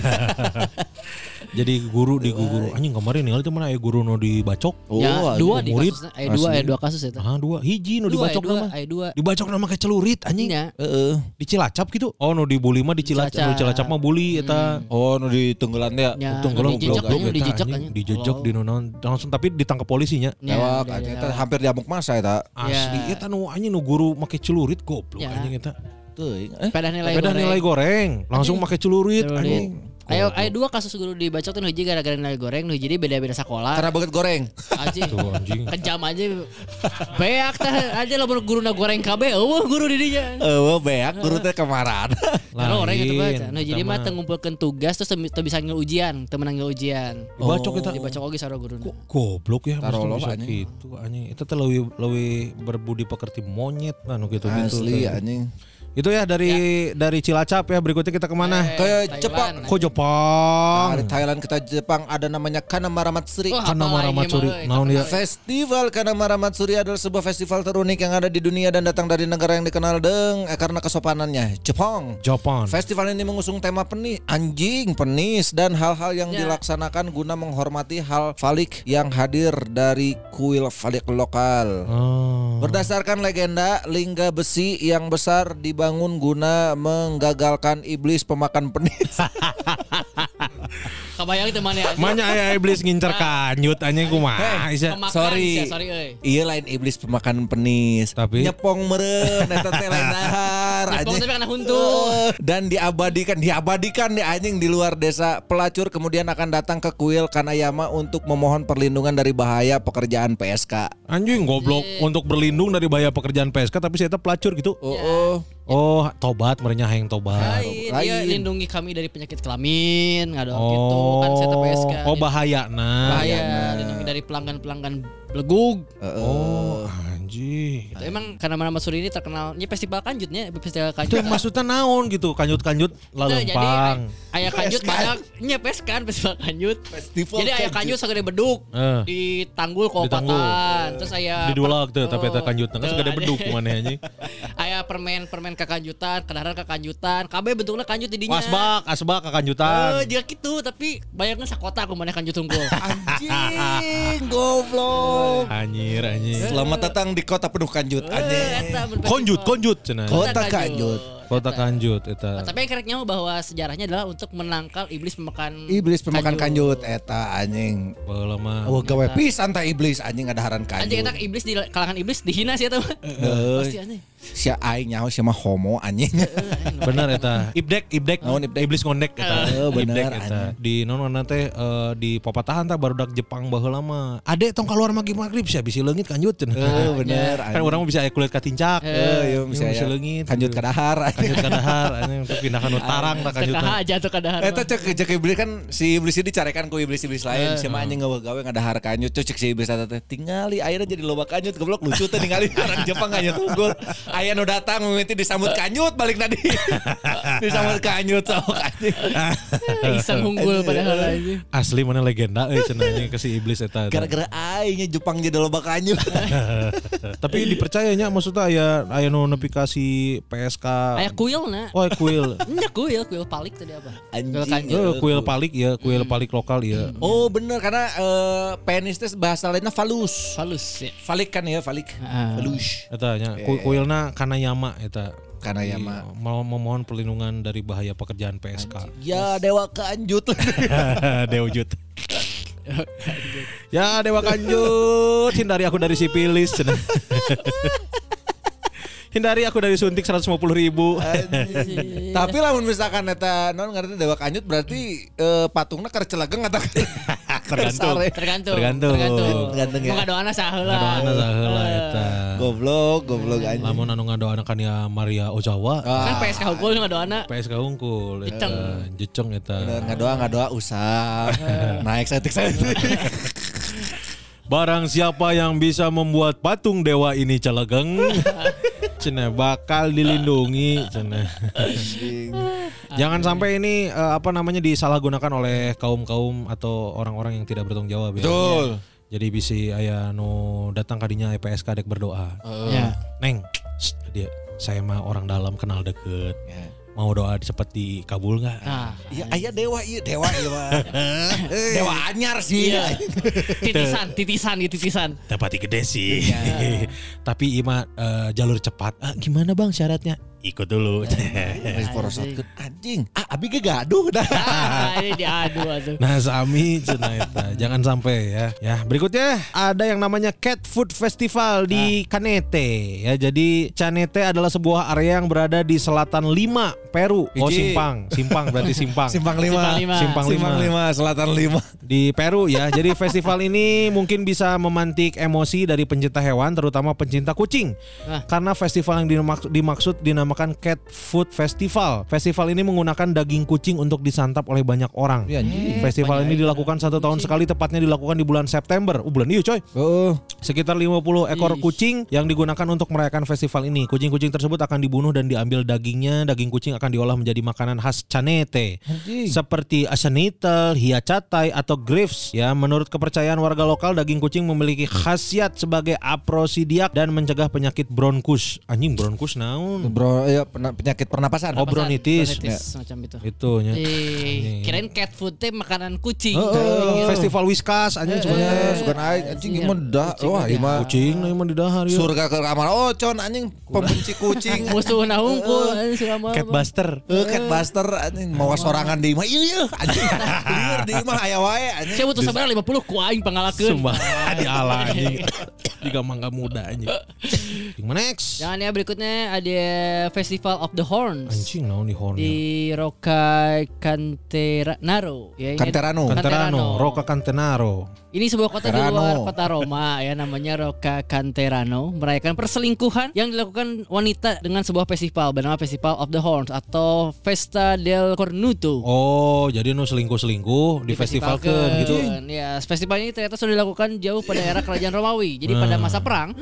Jadi guru di guru. Anjing kemarin nih itu mana aya guru nu dibacok. ya anjing. dua di murid. kasusnya. Ayo dua, ayo dua kasus itu. Ah dua hiji nu Dua, dibacok nama. dua. Dibacok nama kayak celurit anjing. Ya. Heeh. Di Cilacap gitu. Oh nu dibuli mah di Cilacap. Nu Cilacap mah bully eta. Oh, nu di tenggelan ya. Ya, dijejak goblok. Dijejak Oh. di nonon langsung tapi ditangkap polisinya. Ya, Lewat ya. eta hampir diamuk masa eta. Asli eta nu anjing nu guru make celurit goblok Ya. anjing eta. Teuing. Eh, Sepeda nilai Beda goreng. nilai goreng, langsung make celurit Celurit. anjing. Ayo, ayo dua kasus guru dibacok tuh hiji gara-gara nilai goreng, nu hiji beda-beda sekolah. karena banget goreng. Anjing. Tuh anjing. Kejam aja. Beak tah aja lah guru na goreng KB. Eueuh guru di dinya. Eh, beak guru teh kemaran. Karena orang gitu Lain, baca. Nah, jadi mah teu ngumpulkeun tugas terus teu teu bisa ngil ujian, teu menang ngil ujian. Dibacok eta. Dibacok oge sarua guru. Kok goblok ya lo, bisa anjing. gitu anjing. Itu teh leuwih leuwih berbudi pekerti monyet anu gitu-gitu. Asli teh. anjing. Itu ya dari dari Cilacap ya. Berikutnya kita ke mana? Eh, Ke Thailand. Jepang. Kok Jepang? Dari Thailand kita Jepang ada namanya Kanamara Matsuri. Wah, Kanamara Matsuri. eh, Naon dia? Festival Kanamara Matsuri adalah sebuah festival terunik yang ada di dunia dan datang dari negara yang dikenal deng eh, karena kesopanannya, Jepang. Jepang. Festival ini mengusung tema penis, anjing, penis dan hal-hal yang Ya. dilaksanakan guna menghormati hal falik yang hadir dari kuil falik lokal. Oh. Berdasarkan legenda, lingga besi yang besar dibangun guna menggagalkan iblis pemakan penis. Kebayang itu mana ya? Manya aya iblis ngincer kanyut anjing kumaha Isya. Pemakan sorry. sorry euy. Iya lain iblis pemakan penis. Tapi? nyepong meren eta teh lain dahar anjing. tapi karena huntu. Eh, Dan diabadikan, diabadikan di anjing di luar desa. Pelacur kemudian akan datang ke kuil Kanayama untuk memohon perlindungan dari bahaya pekerjaan PSK. Anjing goblok untuk berlindung dari bahaya pekerjaan PSK tapi saya tetap pelacur gitu. Oh, oh. Oh, tobat merenya hayang tobat. Lain, Lain. dia lindungi kami dari penyakit kelamin, nggak dong Oh, gitu kan saya TPSK. oh bahaya nah. bahaya, lindungi dari pelanggan-pelanggan belegug. Oh, anjing. Itu emang karena mana Masuri ini terkenalnya festival kanjutnya, festival Itu kanjut. yang maksudnya naon gitu, kanjut-kanjut Nah, ay- ayah kanjut banyak nyepes kan festival kanjut. Festival jadi ayah kanjut segede beduk Eh. di tanggul Di tanggul. kopatan. Terus ayah Di dulak tuh, tapi eta Oh, kanjut tengah tuh, segede ada. beduk mana anjing. Ayah permen-permen kekanjutan, kedaharan kekanjutan, kabeh bentuknya kanjut didinya. Wasbak, asbak Eh, kekanjutan. dia gitu, tapi bayangnya sakota aku mana kanjut tunggul. Anjing, goblok. Anjir, anjir. Selamat datang di kota penuh kanjut. Eh, Anjing. berfestival. Konjut, konjut cenah. Kota kanjut. Kota kanjut eta. Nah, tapi yang kereknya bahwa sejarahnya adalah untuk menangkal iblis pemakan Iblis pemakan kanjut eta anjing. Baheula mah. Oh gawe pisan tah iblis anjing ada haran kanjut. Anjing eta iblis di kalangan iblis dihina sih eta. mah. Pasti anjing. Si aing nyaho si mah homo anjing. Bener eta. Ibdek, ibdek. Naon ibdek? Iblis ngondek eta. Eh, bener, eta. Di non teh eh, di papatahan tah barudak Jepang baheula mah. Ade tong keluar maghrib maghrib sia bisi leungit kanjut cenah. Eh bener Kan orang mah bisa aya kulit katincak. Eh, iya bisa bisa ya. leungit. Kanjut ka Kanjut ka dahar anjing untuk pindahkan nu tarang tah kanjut. Tekaha aja tuh kadahar. Eta cek cek iblis kan si iblis ini dicarekan ku iblis-iblis lain. Si mah anjing gawe gawe ngadahar kanjut cek si iblis eta teh tingali ayeuna jadi loba kanjut goblok lucu teh ningali orang Jepang kanjut unggul. Aya nu datang mimiti disambut kanjut balik tadi. disambut kanjut sok anjing. Iseng unggul padahal aja. Asli mana legenda euy cenah anjing ke si iblis eta. Gara-gara aingnya Jepang jadi loba kanjut. Tapi dipercayanya maksudnya aya aya nu nepi ka si PSK. Kayak kuil nah. Oh, kuil. Nya kuil, kuil palik tadi apa? Anjing. Kuil. Eh, kuil palik ya, kuil palik lokal ya. Oh bener karena eh, penis teh bahasa lainnya falus. Falus ya. Falik kan ya falik. Ah. Falus. Eta nya ku- kuilna kanayama eta. Kanayama. Di- Mau memohon perlindungan dari bahaya pekerjaan PSK. Ya dewa kanjut. Dewjut. ya Dewa Kanjut, hindari aku dari sipilis. Hindari aku dari suntik 150 ribu. Tapi lamun misalkan eta non ngerti dewa kanjut berarti eh, patungna keur celegeng atau Tergantung. Tergantung. Tergantung. Tergantung ya. Ngadoana saheula. Ngadoana saheula eta. Goblok, goblok anjing. Lamun anu ngadoana kan ya Maria Ozawa. Kan PSK hukum ngadoana. PSK unggul eta jeceng eta. Ngadoa ngadoa usah. Naik setik setik. Barang siapa yang bisa membuat patung dewa ini celegeng, cenah bakal dilindungi, cenah. Jangan sampai ini eh, apa namanya disalahgunakan oleh kaum-kaum atau orang-orang yang tidak bertanggung jawab ya. Betul. Jadi bisa aya nu datang kadinya PSK dek berdoa. Ya. Neng, shh, dia saya mah orang dalam kenal deket. Ya. Mau doa cepat dikabul nggak? Nah, Iya, aya dewa iya dewa iya dewa anyar sih. iya. Titisan, titisan, gitu, titisan. Dapati gede sih. Tapi ima eh, jalur cepat. Ah, gimana bang syaratnya? Ikut dulu. Geus porosotkeun anjing. Ah abi ge gaduh dah. Ah, ini diadu atuh. Nah sami cenah eta. Jangan sampai ya. Ya berikutnya ada yang namanya Cat Food Festival di Canete. Ya jadi Canete adalah sebuah area yang berada di selatan Lima, Peru. Oh Iji. Simpang, Simpang berarti Simpang. Simpang Simpang lima. lima. Simpang lima. Simpang lima, selatan lima. di Peru ya. Jadi festival ini mungkin bisa memantik emosi dari pencinta hewan, terutama pencinta kucing. Ah. Karena festival yang dimaksud, dimaksud dinamakan dinamakan Cat Food Festival. Festival ini menggunakan daging kucing untuk disantap oleh banyak orang. Iya anjing. Festival ini dilakukan satu tahun sekali, tepatnya dilakukan di bulan September. Uh, bulan iya coy. Oh, Sekitar 50 ekor Ih. kucing yang digunakan untuk merayakan festival ini. Kucing-kucing tersebut akan dibunuh dan diambil dagingnya. Daging kucing akan diolah menjadi makanan khas Canete. anjing. Seperti asanitel, hiacatai atau grapes. Ya, menurut kepercayaan warga lokal, daging kucing memiliki khasiat sebagai aprosidiak dan mencegah penyakit bronkus. Anjing bronkus naon? Bro, ya pena- penyakit pernapasan. Oh, bronitis. Bronitis, macam itu. Itunya. Eh, kirain cat food teh makanan kucing. Heeh, Festival Whiskas anjing Sebenarnya sebenarnya. suka naik anjing Iya. gimana dah. Wah, ima Kucing nah emang di dahar ya. surga ke kamar ocon anjing pembenci kucing. Musuh hungkul anjing selama Catbuster. Eh, Catbuster anjing mau sorangan di imah iya iya anjing. Lieur di imah aya wae anjing. Saya butuh sabar 50 ku aing pangalakeun. Sumpah di ala anjing. Jika mangga muda anjing. Yang mana next? Jangan ya berikutnya ada Festival of the Horns Anjing naon di horn. di Roca Canterano ya ini- Canterano. Canterano, Roca Cantenaro. Ini sebuah kota di Canterano. luar kota Roma ya namanya Roca Canterano merayakan perselingkuhan yang dilakukan wanita dengan sebuah festival bernama Festival of the Horns atau Festa del Cornuto. Oh, jadi nu selingkuh-selingkuh di festival ke gitu. Ya, festival ini ternyata sudah dilakukan jauh pada era kerajaan Romawi. Jadi pada masa perang,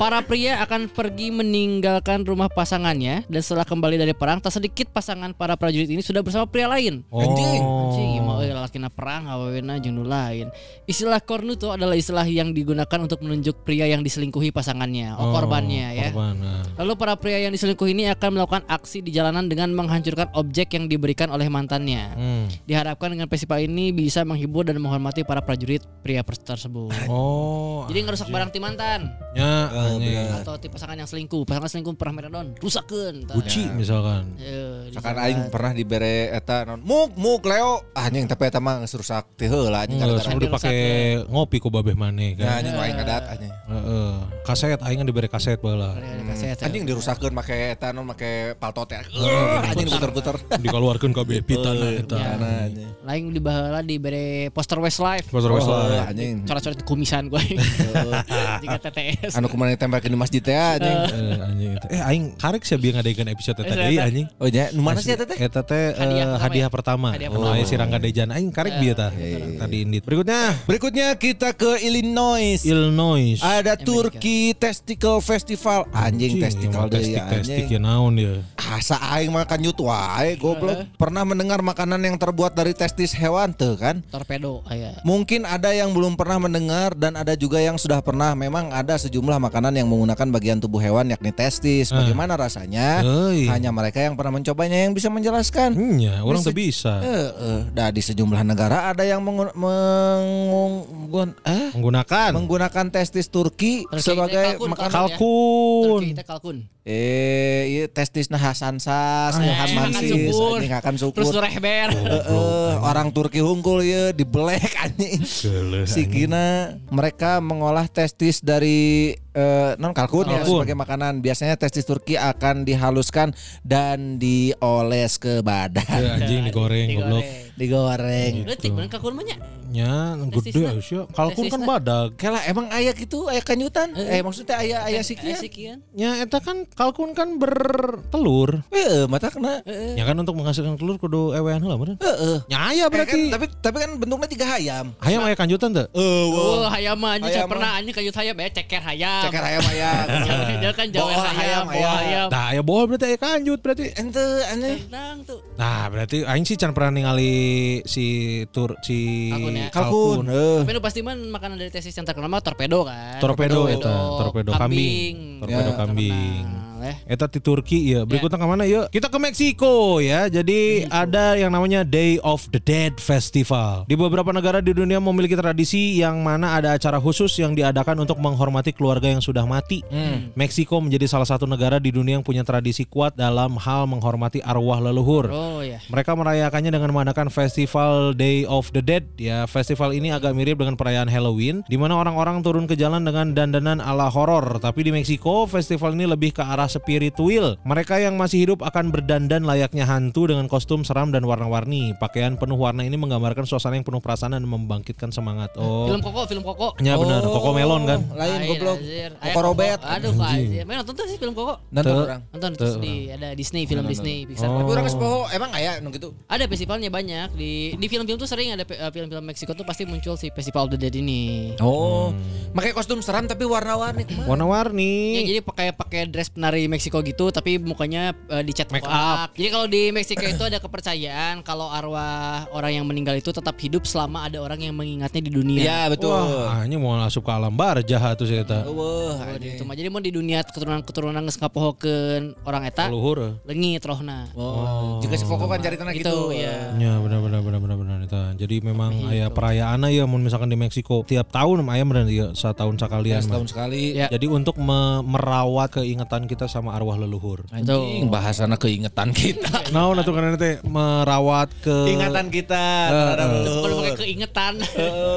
para pria akan pergi meninggalkan rumah pasangannya dan setelah kembali dari perang, tak sedikit pasangan para prajurit ini sudah bersama pria lain. Oh. Anjing, mau lalakina perang, awena jeung lain. Istilah cornuto adalah istilah yang digunakan untuk menunjuk pria yang diselingkuhi pasangannya, oh, korbannya ya. Korban. nah. Lalu para pria yang diselingkuhi ini akan melakukan aksi di jalanan dengan menghancurkan objek yang diberikan oleh mantannya. Hmm. Diharapkan dengan festival ini bisa menghibur dan menghormati para prajurit pria pers- tersebut. Oh. Jadi ngerusak barang ti mantan Ya, anjing. atau ti pasangan yang selingkuh. Pasangan selingkuh pernah meredon, rusakeun. tah. Gucci misalkan. Eh, Sakan aing pernah dibere eta non muk muk Leo anjing tapi eta mah geus rusak teh heula anjing gara-gara langsung ngopi ku babeh maneh Ya kan. anjing aing ngadat anjing. Heeh. Kaset aing kan diberi kaset baheula. Ada kaset, ya. Anjing dirusakkeun make eta non make paltot ya. Uh, Anjing puter-puter. Dikeluarkan kabeh pitana eta. Anjing. Lain di baheula dibere poster Westlife. Poster Oh, Westlife. anjing. Coret-coret kumisan gue. Jika TTS. Anu kumaha ditempelkeun di masjid teh anjing. Eh, anjing eta. Eh aing karek sih biar ngadegan episode eta deui anjing. Oh nya, nu mana sih eta teh? Eta teh eh, Hadiah pertama hadiah ya? pertama. Hadiah Oh, si Rangga Dejan aing karek bieu tah. Tadi indit. Berikutnya Berikutnya kita ke Illinois. Illinois. Ada Turkey Testicle Festival. Anjing testicle deh testik anjing. ya naon dia. Asa aing makan nyut wae goblok. Pernah mendengar makanan yang terbuat dari testis hewan tuh kan? Torpedo aya. Mungkin ada yang belum pernah mendengar dan ada juga yang sudah pernah. Memang ada sejumlah makanan yang menggunakan bagian tubuh hewan yakni testis. Bagaimana rasanya? Euy. Hanya mereka yang pernah mencobanya yang bisa menjelaskan. Nya, orang Bisa- tuh bisa. Eh, eh, nah, di sejumlah negara ada yang mengun- mengun- eh, Menggunakan menggunakan testis Turki Turki sebagai kalkun, makanan. kalkun. kalkun. Turki teh kalkun. Eh, iya testis nah Hasan Sas, Ah, Hasan Eh, akan Mansis, subur. anjing akan Terus syukur. rehber. Heeh, orang Turki hungkul ya dibelek anjing. Sikina mereka mengolah testis dari eh, non kalkun, ya Kalkun. sebagai makanan. Biasanya testis Turki akan dihaluskan dan dioles ke badan, Eh, anjing digoreng goblok. digoreng. Letik bener kalkun mah nya. Nya gede sih. Kalkun kan badag. Kela emang ayah gitu, ayah kanyutan. Eh, maksudnya ayah ayah Aya sikian. sikian. Ya eta kan kalkun kan bertelur. Eh, mata kena. Ya kan untuk menghasilkan telur kudu ewean heula meureun. Heeh. Ya aya Eh, kan, berarti. tapi tapi kan bentuknya tiga hayam. Hayam aya kanjutan teu? Oh, hayam mah anjing Hayam saya pernah anjing kayut hayam ya ceker hayam. Ceker hayam hayam. Dia kan jawa hayam, hayam. hayam. Nah, aya bohol berarti aya kanjut berarti. Ente aneh. Tuh. Nah, berarti aing sih can pernah ningali si tur si ya? Kalkun. Eh. Tapi nu pasti mah makanan dari tesis yang terkenal mah torpedo kan. Torpedo eta, torpedo kambing. Torpedo Ya. kambing. Ya. Eta di Turki ya. Berikutnya ke mana yuk? Kita ke Meksiko ya. Jadi ada yang namanya Day of the Dead Festival. Di beberapa negara di dunia memiliki tradisi yang mana ada acara khusus yang diadakan untuk menghormati keluarga yang sudah mati. Meksiko menjadi salah satu negara di dunia yang punya tradisi kuat dalam hal menghormati arwah leluhur. Oh ya. Mereka merayakannya dengan mengadakan festival Day of the Dead. Ya, festival ini agak mirip dengan perayaan Halloween, di mana orang-orang turun ke jalan dengan dandanan ala horor. Tapi di Meksiko, festival ini lebih ke arah spiritual. Mereka yang masih hidup akan berdandan layaknya hantu dengan kostum seram dan warna-warni. Pakaian penuh warna ini menggambarkan suasana yang penuh perasaan dan membangkitkan semangat. Oh. Film Koko, film Koko. Ya benar, Koko Melon kan. Lain goblok. Koko Robet. Aduh, anjir. Main nonton tuh sih film Koko. Nonton orang. Nonton terus di ada Disney, film Disney, Pixar. Oh. Tapi orang sepoho emang aya nu gitu. Ada festivalnya banyak di di film-film tuh sering ada eh, film-film Meksiko tuh pasti muncul si Festival of the Dead ini. Oh. Pakai kostum seram tapi warna-warni. Warna-warni. Ya, jadi pakai pakai dress penari Meksiko gitu tapi mukanya eh, dicat Make up. Jadi kalau di Meksiko itu ada kepercayaan kalau arwah orang yang meninggal itu tetap hidup selama ada orang yang mengingatnya di dunia. Iya betul. Wah, ini mau masuk ke alam barjah tuh sih kita. Wah, gitu. Mah, Jadi mau di dunia keturunan-keturunan geus ngapohokeun orang eta Luhur. lengit rohna. Oh, juga si Koko kan cari tanah Gitu, gitu. ya. Ya benar benar benar benar benar itu. Jadi memang aya perayaan ya mun misalkan di Meksiko tiap tahun aya benar ya setahun Ya, sekalian. mah. setahun sekali. Ya. Jadi untuk me- merawat keingatan kita sama arwah leluhur. Anjing, bahasana keingetan kita. Nah, nah tuh kan nanti merawat ke Ingatan kita terhadap leluhur. Kalau pakai keingetan.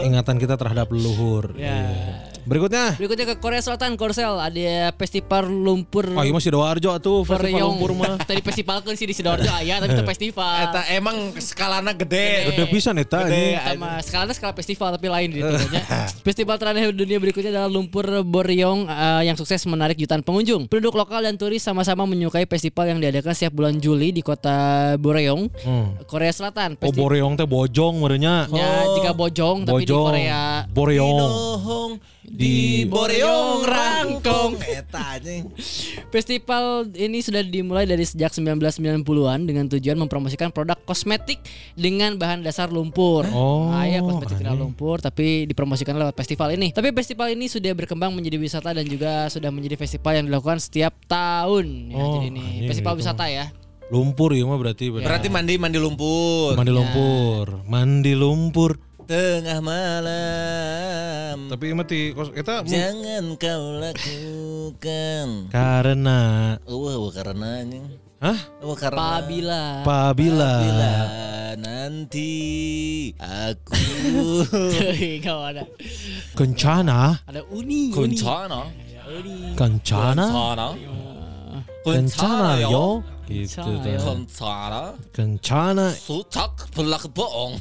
ingatan kita terhadap leluhur. Ya. Iya. Berikutnya, Berikutnya ke Korea Selatan, Korsel ada festival lumpur oh iya masih Sidoarjo tuh festival lumpur mah. Tadi festival kan sih di Sidoarjo aya tapi itu festival. Eta emang skalana gede. Gede pisan eta Gede. ini. sama skalanya skala festival tapi lain gitu ya. Festival terakhir dunia berikutnya adalah Lumpur Boryong eh, yang sukses menarik jutaan pengunjung. Penduduk lokal dan turis sama-sama menyukai festival yang diadakan setiap bulan Juli di kota Boryong, Hmm. Korea Selatan. Oh Festi- Boreong teh bojong merenya. Ya, jika bojong tapi di Bojong. Korea Boreong. Di Boreong Rangkong. Eta anjing. Festival ini sudah dimulai dari sejak 1990-an dengan tujuan mempromosikan produk kosmetik dengan bahan dasar lumpur. Oh, Ah, iya, kosmetik dari lumpur tapi dipromosikan lewat festival ini. Tapi festival ini sudah berkembang menjadi wisata dan juga sudah menjadi festival yang dilakukan setiap tahun. Ya, Oh, jadi ini festival gitu. wisata ya. Lumpur ya mah berarti. berarti. Berarti mandi mandi lumpur. Mandi lumpur, mandi lumpur. Tengah malam. Tapi mati mu- Jangan kau lakukan. karena Wah, wah karena anjing. Hah? Wah karena. Apabila Apabila Bila nanti aku Enggak ada. kencana, Ada uni. Kuncana kencana, kencana yo. Gitu Kencana, Kencana Sucak belak bohong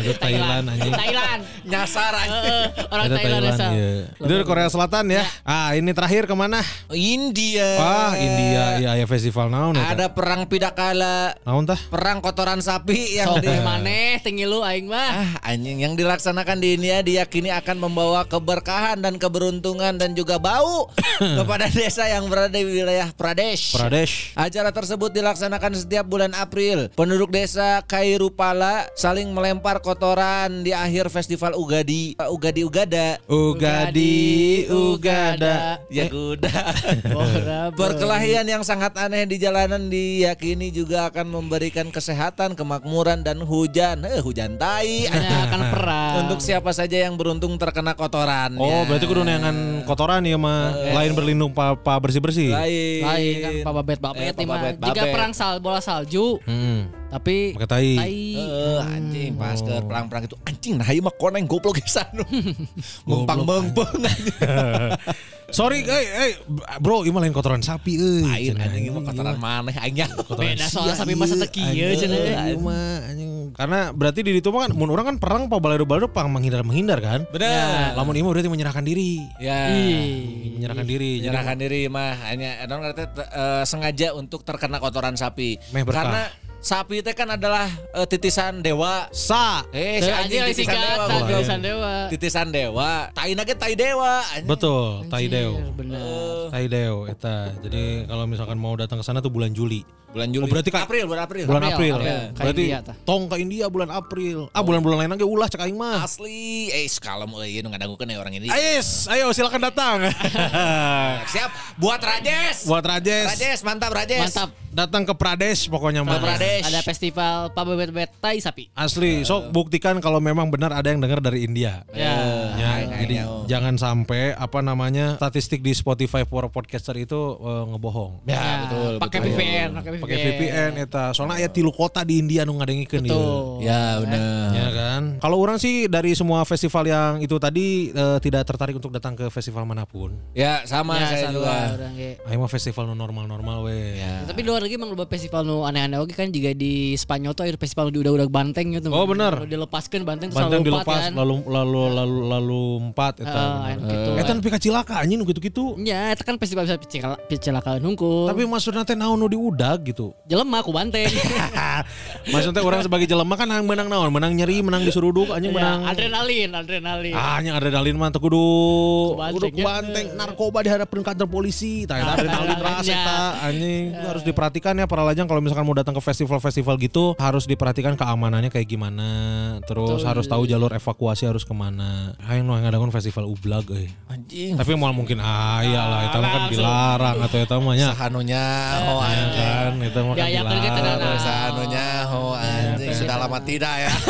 itu Thailand anjing. Thailand. Nyasar anjing Eh, orang Itu Thailand Thailand iya. Itu dari Korea Selatan ya. Ah, ini terakhir ke mana? India Wah, India ya ya festival naon eta? Ada perang pidakala Naon tah? Perang kotoran sapi yang di maneh tinggi lu aing mah. Ah, anjing yang dilaksanakan di India diyakini akan membawa keberkahan dan keberuntungan dan juga bau kepada desa yang berada di wilayah Pradesh. Pradesh. Acara tersebut dilaksanakan setiap bulan April. Penduduk desa Kairupala saling melempar kotoran di akhir festival Ugadi. Uh, Ugadi Ugada. Ugadi, Ugada. Ya kuda. Bora, Perkelahian yang sangat aneh di jalanan diyakini juga akan memberikan kesehatan, kemakmuran dan hujan. Eh, hujan tai. Hanya akan perang. Untuk siapa saja yang beruntung terkena kotoran. Oh, berarti kudu neangan kotoran ya mah. Lain berlindung pa, pa bersih-bersih. lain. lain kan Pak Babet Babet Pak mah. Jika perang sal bola salju Hmm. tapi Pakai tai. tai. Eh, anjing pas ke perang-perang itu anjing nah ieu mah koneng goblok gesan. Mempang-mempeng anjing. Sorry, eh, eh, bro, ini lain kotoran sapi, euy. Lain anjing mah kotoran maneh. Kotoran Beda sia, soal sapi masa iya, teu kieu anjing. Iya anjing. Karena berarti di mah kan mun orang kan perang pa balado-balado pang menghindar-menghindar kan. Bener. Lamun mah berarti menyerahkan diri. Ya. Menyerahkan diri. Menyerahkan diri mah hanya non ngerti eh, sengaja untuk terkena kotoran sapi. Karena sapi itu kan adalah eh, titisan dewa. sa. Eh, si Teu anjing titisan dewa. goblok. tulisan dewa. Titisan dewa. Tai nage tai dewa. anjing. Betul, Taideo. Anjir, Bener. Taideo eta. Jadi kalau misalkan mau datang ke sana tuh bulan Juli. Bulan Juli. Oh, berarti kan- April, bulan April. Bulan April, April. April. Berarti India tong ke India bulan April. Ah bulan-bulan lain lagi ulah cek aing mah. Asli, eh sekalem euy nu ngadangukeun ya orang ini. Ais, ayo silakan datang. Siap, buat Rajes. Buat Rajes. Rajes, mantap Rajes. Mantap. Datang ke Pradesh pokoknya mah. Pradesh. Ada festival Babet tai sapi. Asli, sok buktikan kalau memang benar ada yang dengar dari India. Ya. Ya, Aing, jadi aing. jangan sampai apa namanya statistik di Spotify for podcaster itu eh, ngebohong. Ya, betul. Pakai. VPN, pakai VPN. Pakai VPN eta. Soalnya aya tilu kota di India nu ngadengikeun ieu. Ya benar. Ya kan. Kalau orang sih dari semua festival yang itu tadi eh, tidak tertarik untuk datang ke festival mana pun. Ya sama Ya, saya juga. Ayo mah festival nu normal-normal we. Ya. Tapi luar lagi emang loba festival nu aneh-aneh oke kan juga di Spanyol tuh ada festival di udah-udah banteng gitu. Oh, bener. Kalau dilepaskan banteng Banteng dilepas kan. lalu lalu lalu lalu empat eta. Ah, bener. anu gitu. Eta nepi ka cilaka anjing nu gitu-gitu. Ya, itu kan festival bisa kecelakaan hungkul. Tapi maksudnya teh naon nu diudag gitu. Jelema aku banteng. Maksudnya orang sebagai jelema kan yang menang naon, menang nyeri, menang disuruduk, anjing Ya, menang. adrenalin, adrenalin. Ah, yang adrenalin mah kudu kudu ya. banteng narkoba dihadapkeun kantor polisi. Tah adrenalin ras Adrenalinnya. eta anjing Itu harus diperhatikan ya para lajang kalau misalkan mau datang ke festival-festival gitu harus diperhatikan keamanannya kayak gimana. Terus Betul. harus tahu jalur evakuasi harus ke mana. Hayang nu ngadagun festival ublag euy. Anjing. Tapi mau mungkin aya lah mah kan dilarang atau eta mah nya. Sahanunya ho Ya anjing. kan, itu mah kan Diayakeun ke dilarang. tenang. Sahanunya ho anjing. Sudah lama tidak ya.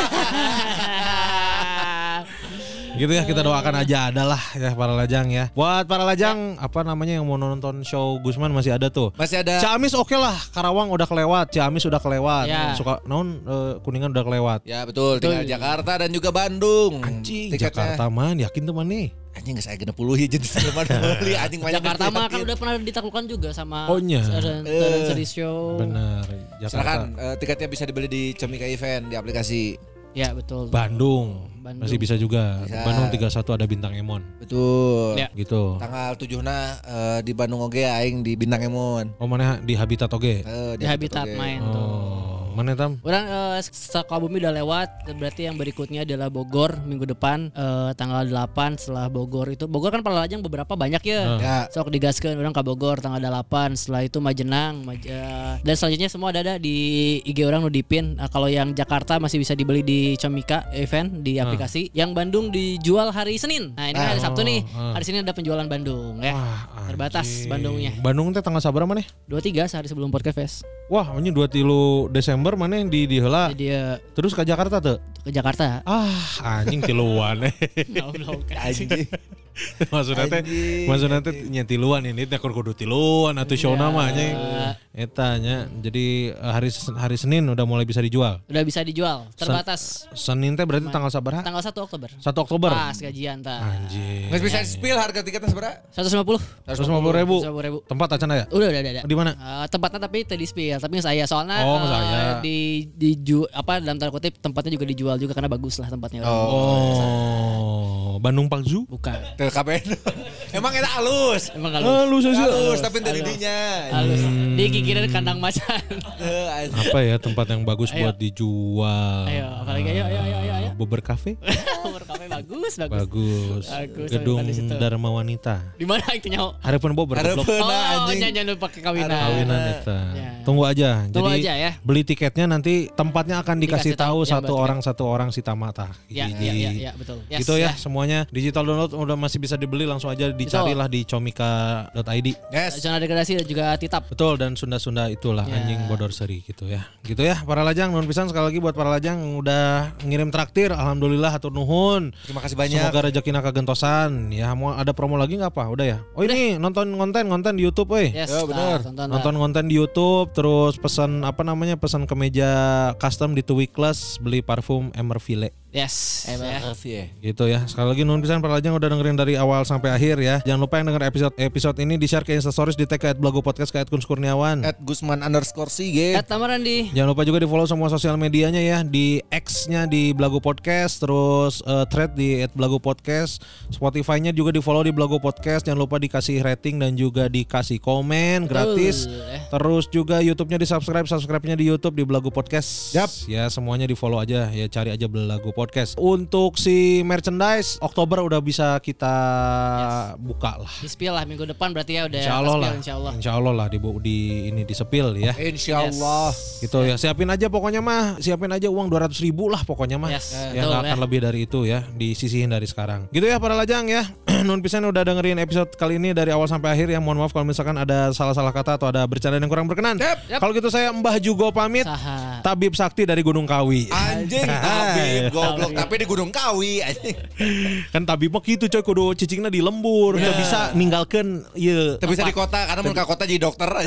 Gitu ya kita doakan aja adalah ya para lajang ya. Buat para lajang apa namanya yang mau nonton show Gusman masih ada tuh. Masih ada Ciamis oke lah, Karawang udah kelewat, Ciamis udah kelewat, Ya. suka non eh, kuningan udah kelewat. Ya betul, tinggal Jakarta dan juga Bandung. Anjing, Tiketnya- Jakarta man, yakin teman nih. Anjing geus aya 60 hiji jadi teman beli anjing banyak Jakarta mah kan udah pernah ditaklukkan juga sama Oh, nya. Saran Eh. Show. Bener, Jakarta. Silakan eh, tiketnya bisa dibeli di Comika Event di aplikasi. Ya betul. Bandung. Bandung. masih bisa juga. Bisa. Bandung 31 ada bintang Emon. Betul. Ya. Gitu. Tanggal 7 na eh, di Bandung oge aing di Bintang Emon. Oh mana di Habitat oge. Eh, Di Habitat oge. main tuh. Mana tam? Orang eh, Sukabumi udah lewat, berarti yang berikutnya adalah Bogor minggu depan eh, tanggal 8 setelah Bogor itu. Bogor kan para lajang beberapa banyak ya. Ya. Sok digaskeun orang ke Bogor tanggal 8 setelah itu Majenang Maj- eh, dan selanjutnya semua ada ada di IG orang nu dipin Nah, kalau yang Jakarta masih bisa dibeli di Comika event di aplikasi yang Bandung dijual hari Senin nah ini kan hari Sabtu nih ah. hari Senin ada penjualan Bandung ya Wah, terbatas anjing. Bandungnya Bandung teh tanggal sabar mana? 23 sehari sebelum podcast fest Wah, ini 2 tilu Desember mana yang di di heula. jadi eh, Terus ke Jakarta tuh. ke Jakarta Ah, anjing tiluan. Anjing. maksudnya teh Anjing. maksudnya teh nya tiluan ini teh kudu tiluan atau show nama anjing. Eta nya. Jadi eh, hari hari Senin udah mulai bisa dijual. udah bisa dijual terbatas Senin teh berarti tanggal sabar? tanggal 1 Oktober 1 Oktober. pas gajian ta Anjing. Nggak bisa spill harga tiketnya seberapa? 150 150 ribu. 150 ribu Tempat acan ya? udah udah udah, udah. Di mana? Eh, tempatnya tapi tadi spill tapi nggak saya soalnya Oh, nggak saya. di di ju- apa dalam tanda kutip tempatnya juga dijual juga karena bagus lah tempatnya Oh, Bandung Pagzu? bukan Ke KPN. Emang enak halus. emang halus Halus aja. Halus tapi dari dinya. halus Hmm. di gigiran kandang macan Eh. Apa ya tempat yang bagus Ayo. buat dijual? ayo apalagi ayo ayo ayo ayo, ayo. Bobber Cafe? Umur kafe bagus bagus Bagus. Bagus, Gedung. Dharma Wanita. di mana itu nyawa Harapan Bobber. goblok. Harapan oh anjing. jangan jangan pakai kawinan Kawinan eta. Ya. Tunggu aja. Tunggu Jadi aja ya. beli tiketnya nanti tempatnya akan dikasih, Dikasih tahu tahu yang satu buat orang satu orang si Tamata. ya Gigi. ya ya ya betul Yes, gitu ya, semuanya digital download udah masih bisa dibeli langsung aja dicarilah di comika.id. Yes. zona degradasi dan juga titap Betul dan Sunda-Sunda itulah Ya. anjing bodor seri gitu ya. Gitu ya para lajang nuhun pisan sekali lagi buat para lajang yang udah ngirim traktir alhamdulillah hatur nuhun. Terima kasih banyak. Semoga rezekina kagentosan. Ya mau ada promo lagi nggak apa? Udah ya. Oh ini nonton konten konten di YouTube weh. yes Ya, bener. nah, tonton Nonton konten di YouTube terus pesan apa namanya pesan kemeja custom di Two Weekless beli parfum Emerville. Yes ya. Makasih ya. Gitu ya. Sekali lagi nuhun pisan para lajang udah dengerin dari awal sampai akhir ya. Jangan lupa yang denger episode episode ini di share ke Instastories di tag ke @blago podcast ke @kuns Kurniawan. At Gusman underscore Sige. At Tamarandi Jangan lupa juga di follow semua sosial medianya ya di X-nya di Blago Podcast, terus eh, thread di @blago podcast, Spotify-nya juga di follow di Blago Podcast. Jangan lupa dikasih rating dan juga dikasih komen gratis. Betul, eh. Terus juga YouTube-nya di subscribe, subscribe-nya di YouTube di Blago Podcast. Yap. Ya semuanya di follow aja ya cari aja Blago Podcast. Untuk si merchandise Oktober udah bisa kita buka lah. di spill lah minggu depan berarti ya udah Insya Allah lah, insya Allah Insya Allah lah di, di ini di sepil ya. Insya Allah. gitu ya siapin aja pokoknya mah siapin aja uang 200 ribu lah pokoknya mah Yes, ya nggak akan ya. lebih dari itu ya disisihin dari sekarang gitu ya para lajang ya Nun pisan udah dengerin episode kali ini dari awal sampai akhir ya mohon maaf kalau misalkan ada salah-salah kata atau ada bercanda yang kurang berkenan Yap. Yap. kalau gitu saya Mbah Jugo pamit Saha. Tabib Sakti dari Gunung Kawi Anjing. Goblok. Goblok, tapi di Gunung Kawi. Kan tabib mah gitu coy kudu cicingna di lembur, Iya. teu bisa ninggalkeun ieu. Tapi bisa di kota karena mun ka kota jadi dokter.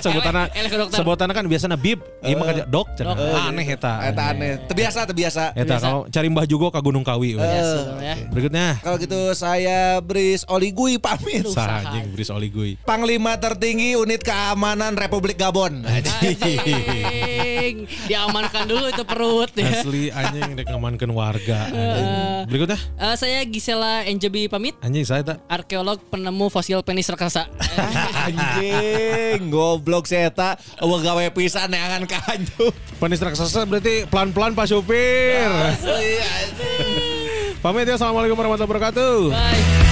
ke dokter. sebutanna kan biasana bib, ieu mah kan dok cenah. Aneh eta. Eta aneh. Terbiasa, terbiasa. Eta kalau cari Mbah Jugo ka Gunung Kawi. Ya, ya. Berikutnya Kalau gitu saya Bris Oligui pamit. Sah anjing Bris Oligui. Panglima tertinggi unit keamanan Republik Gabon. Anjing. Diamankan dulu itu perut ya. Asli anjing rek ngamankeun warga. anjing. Berikutnya Eh, saya Gisela Enjebi pamit. anjing saya tak Arkeolog penemu fosil penis raksasa. Anjing, goblok si eta eueuh gawe pisan neangan ka hanyu. penis raksasa berarti pelan-pelan Pak Supir. Asli. Pamit ya Assalamualaikum warahmatullahi wabarakatuh. Bye.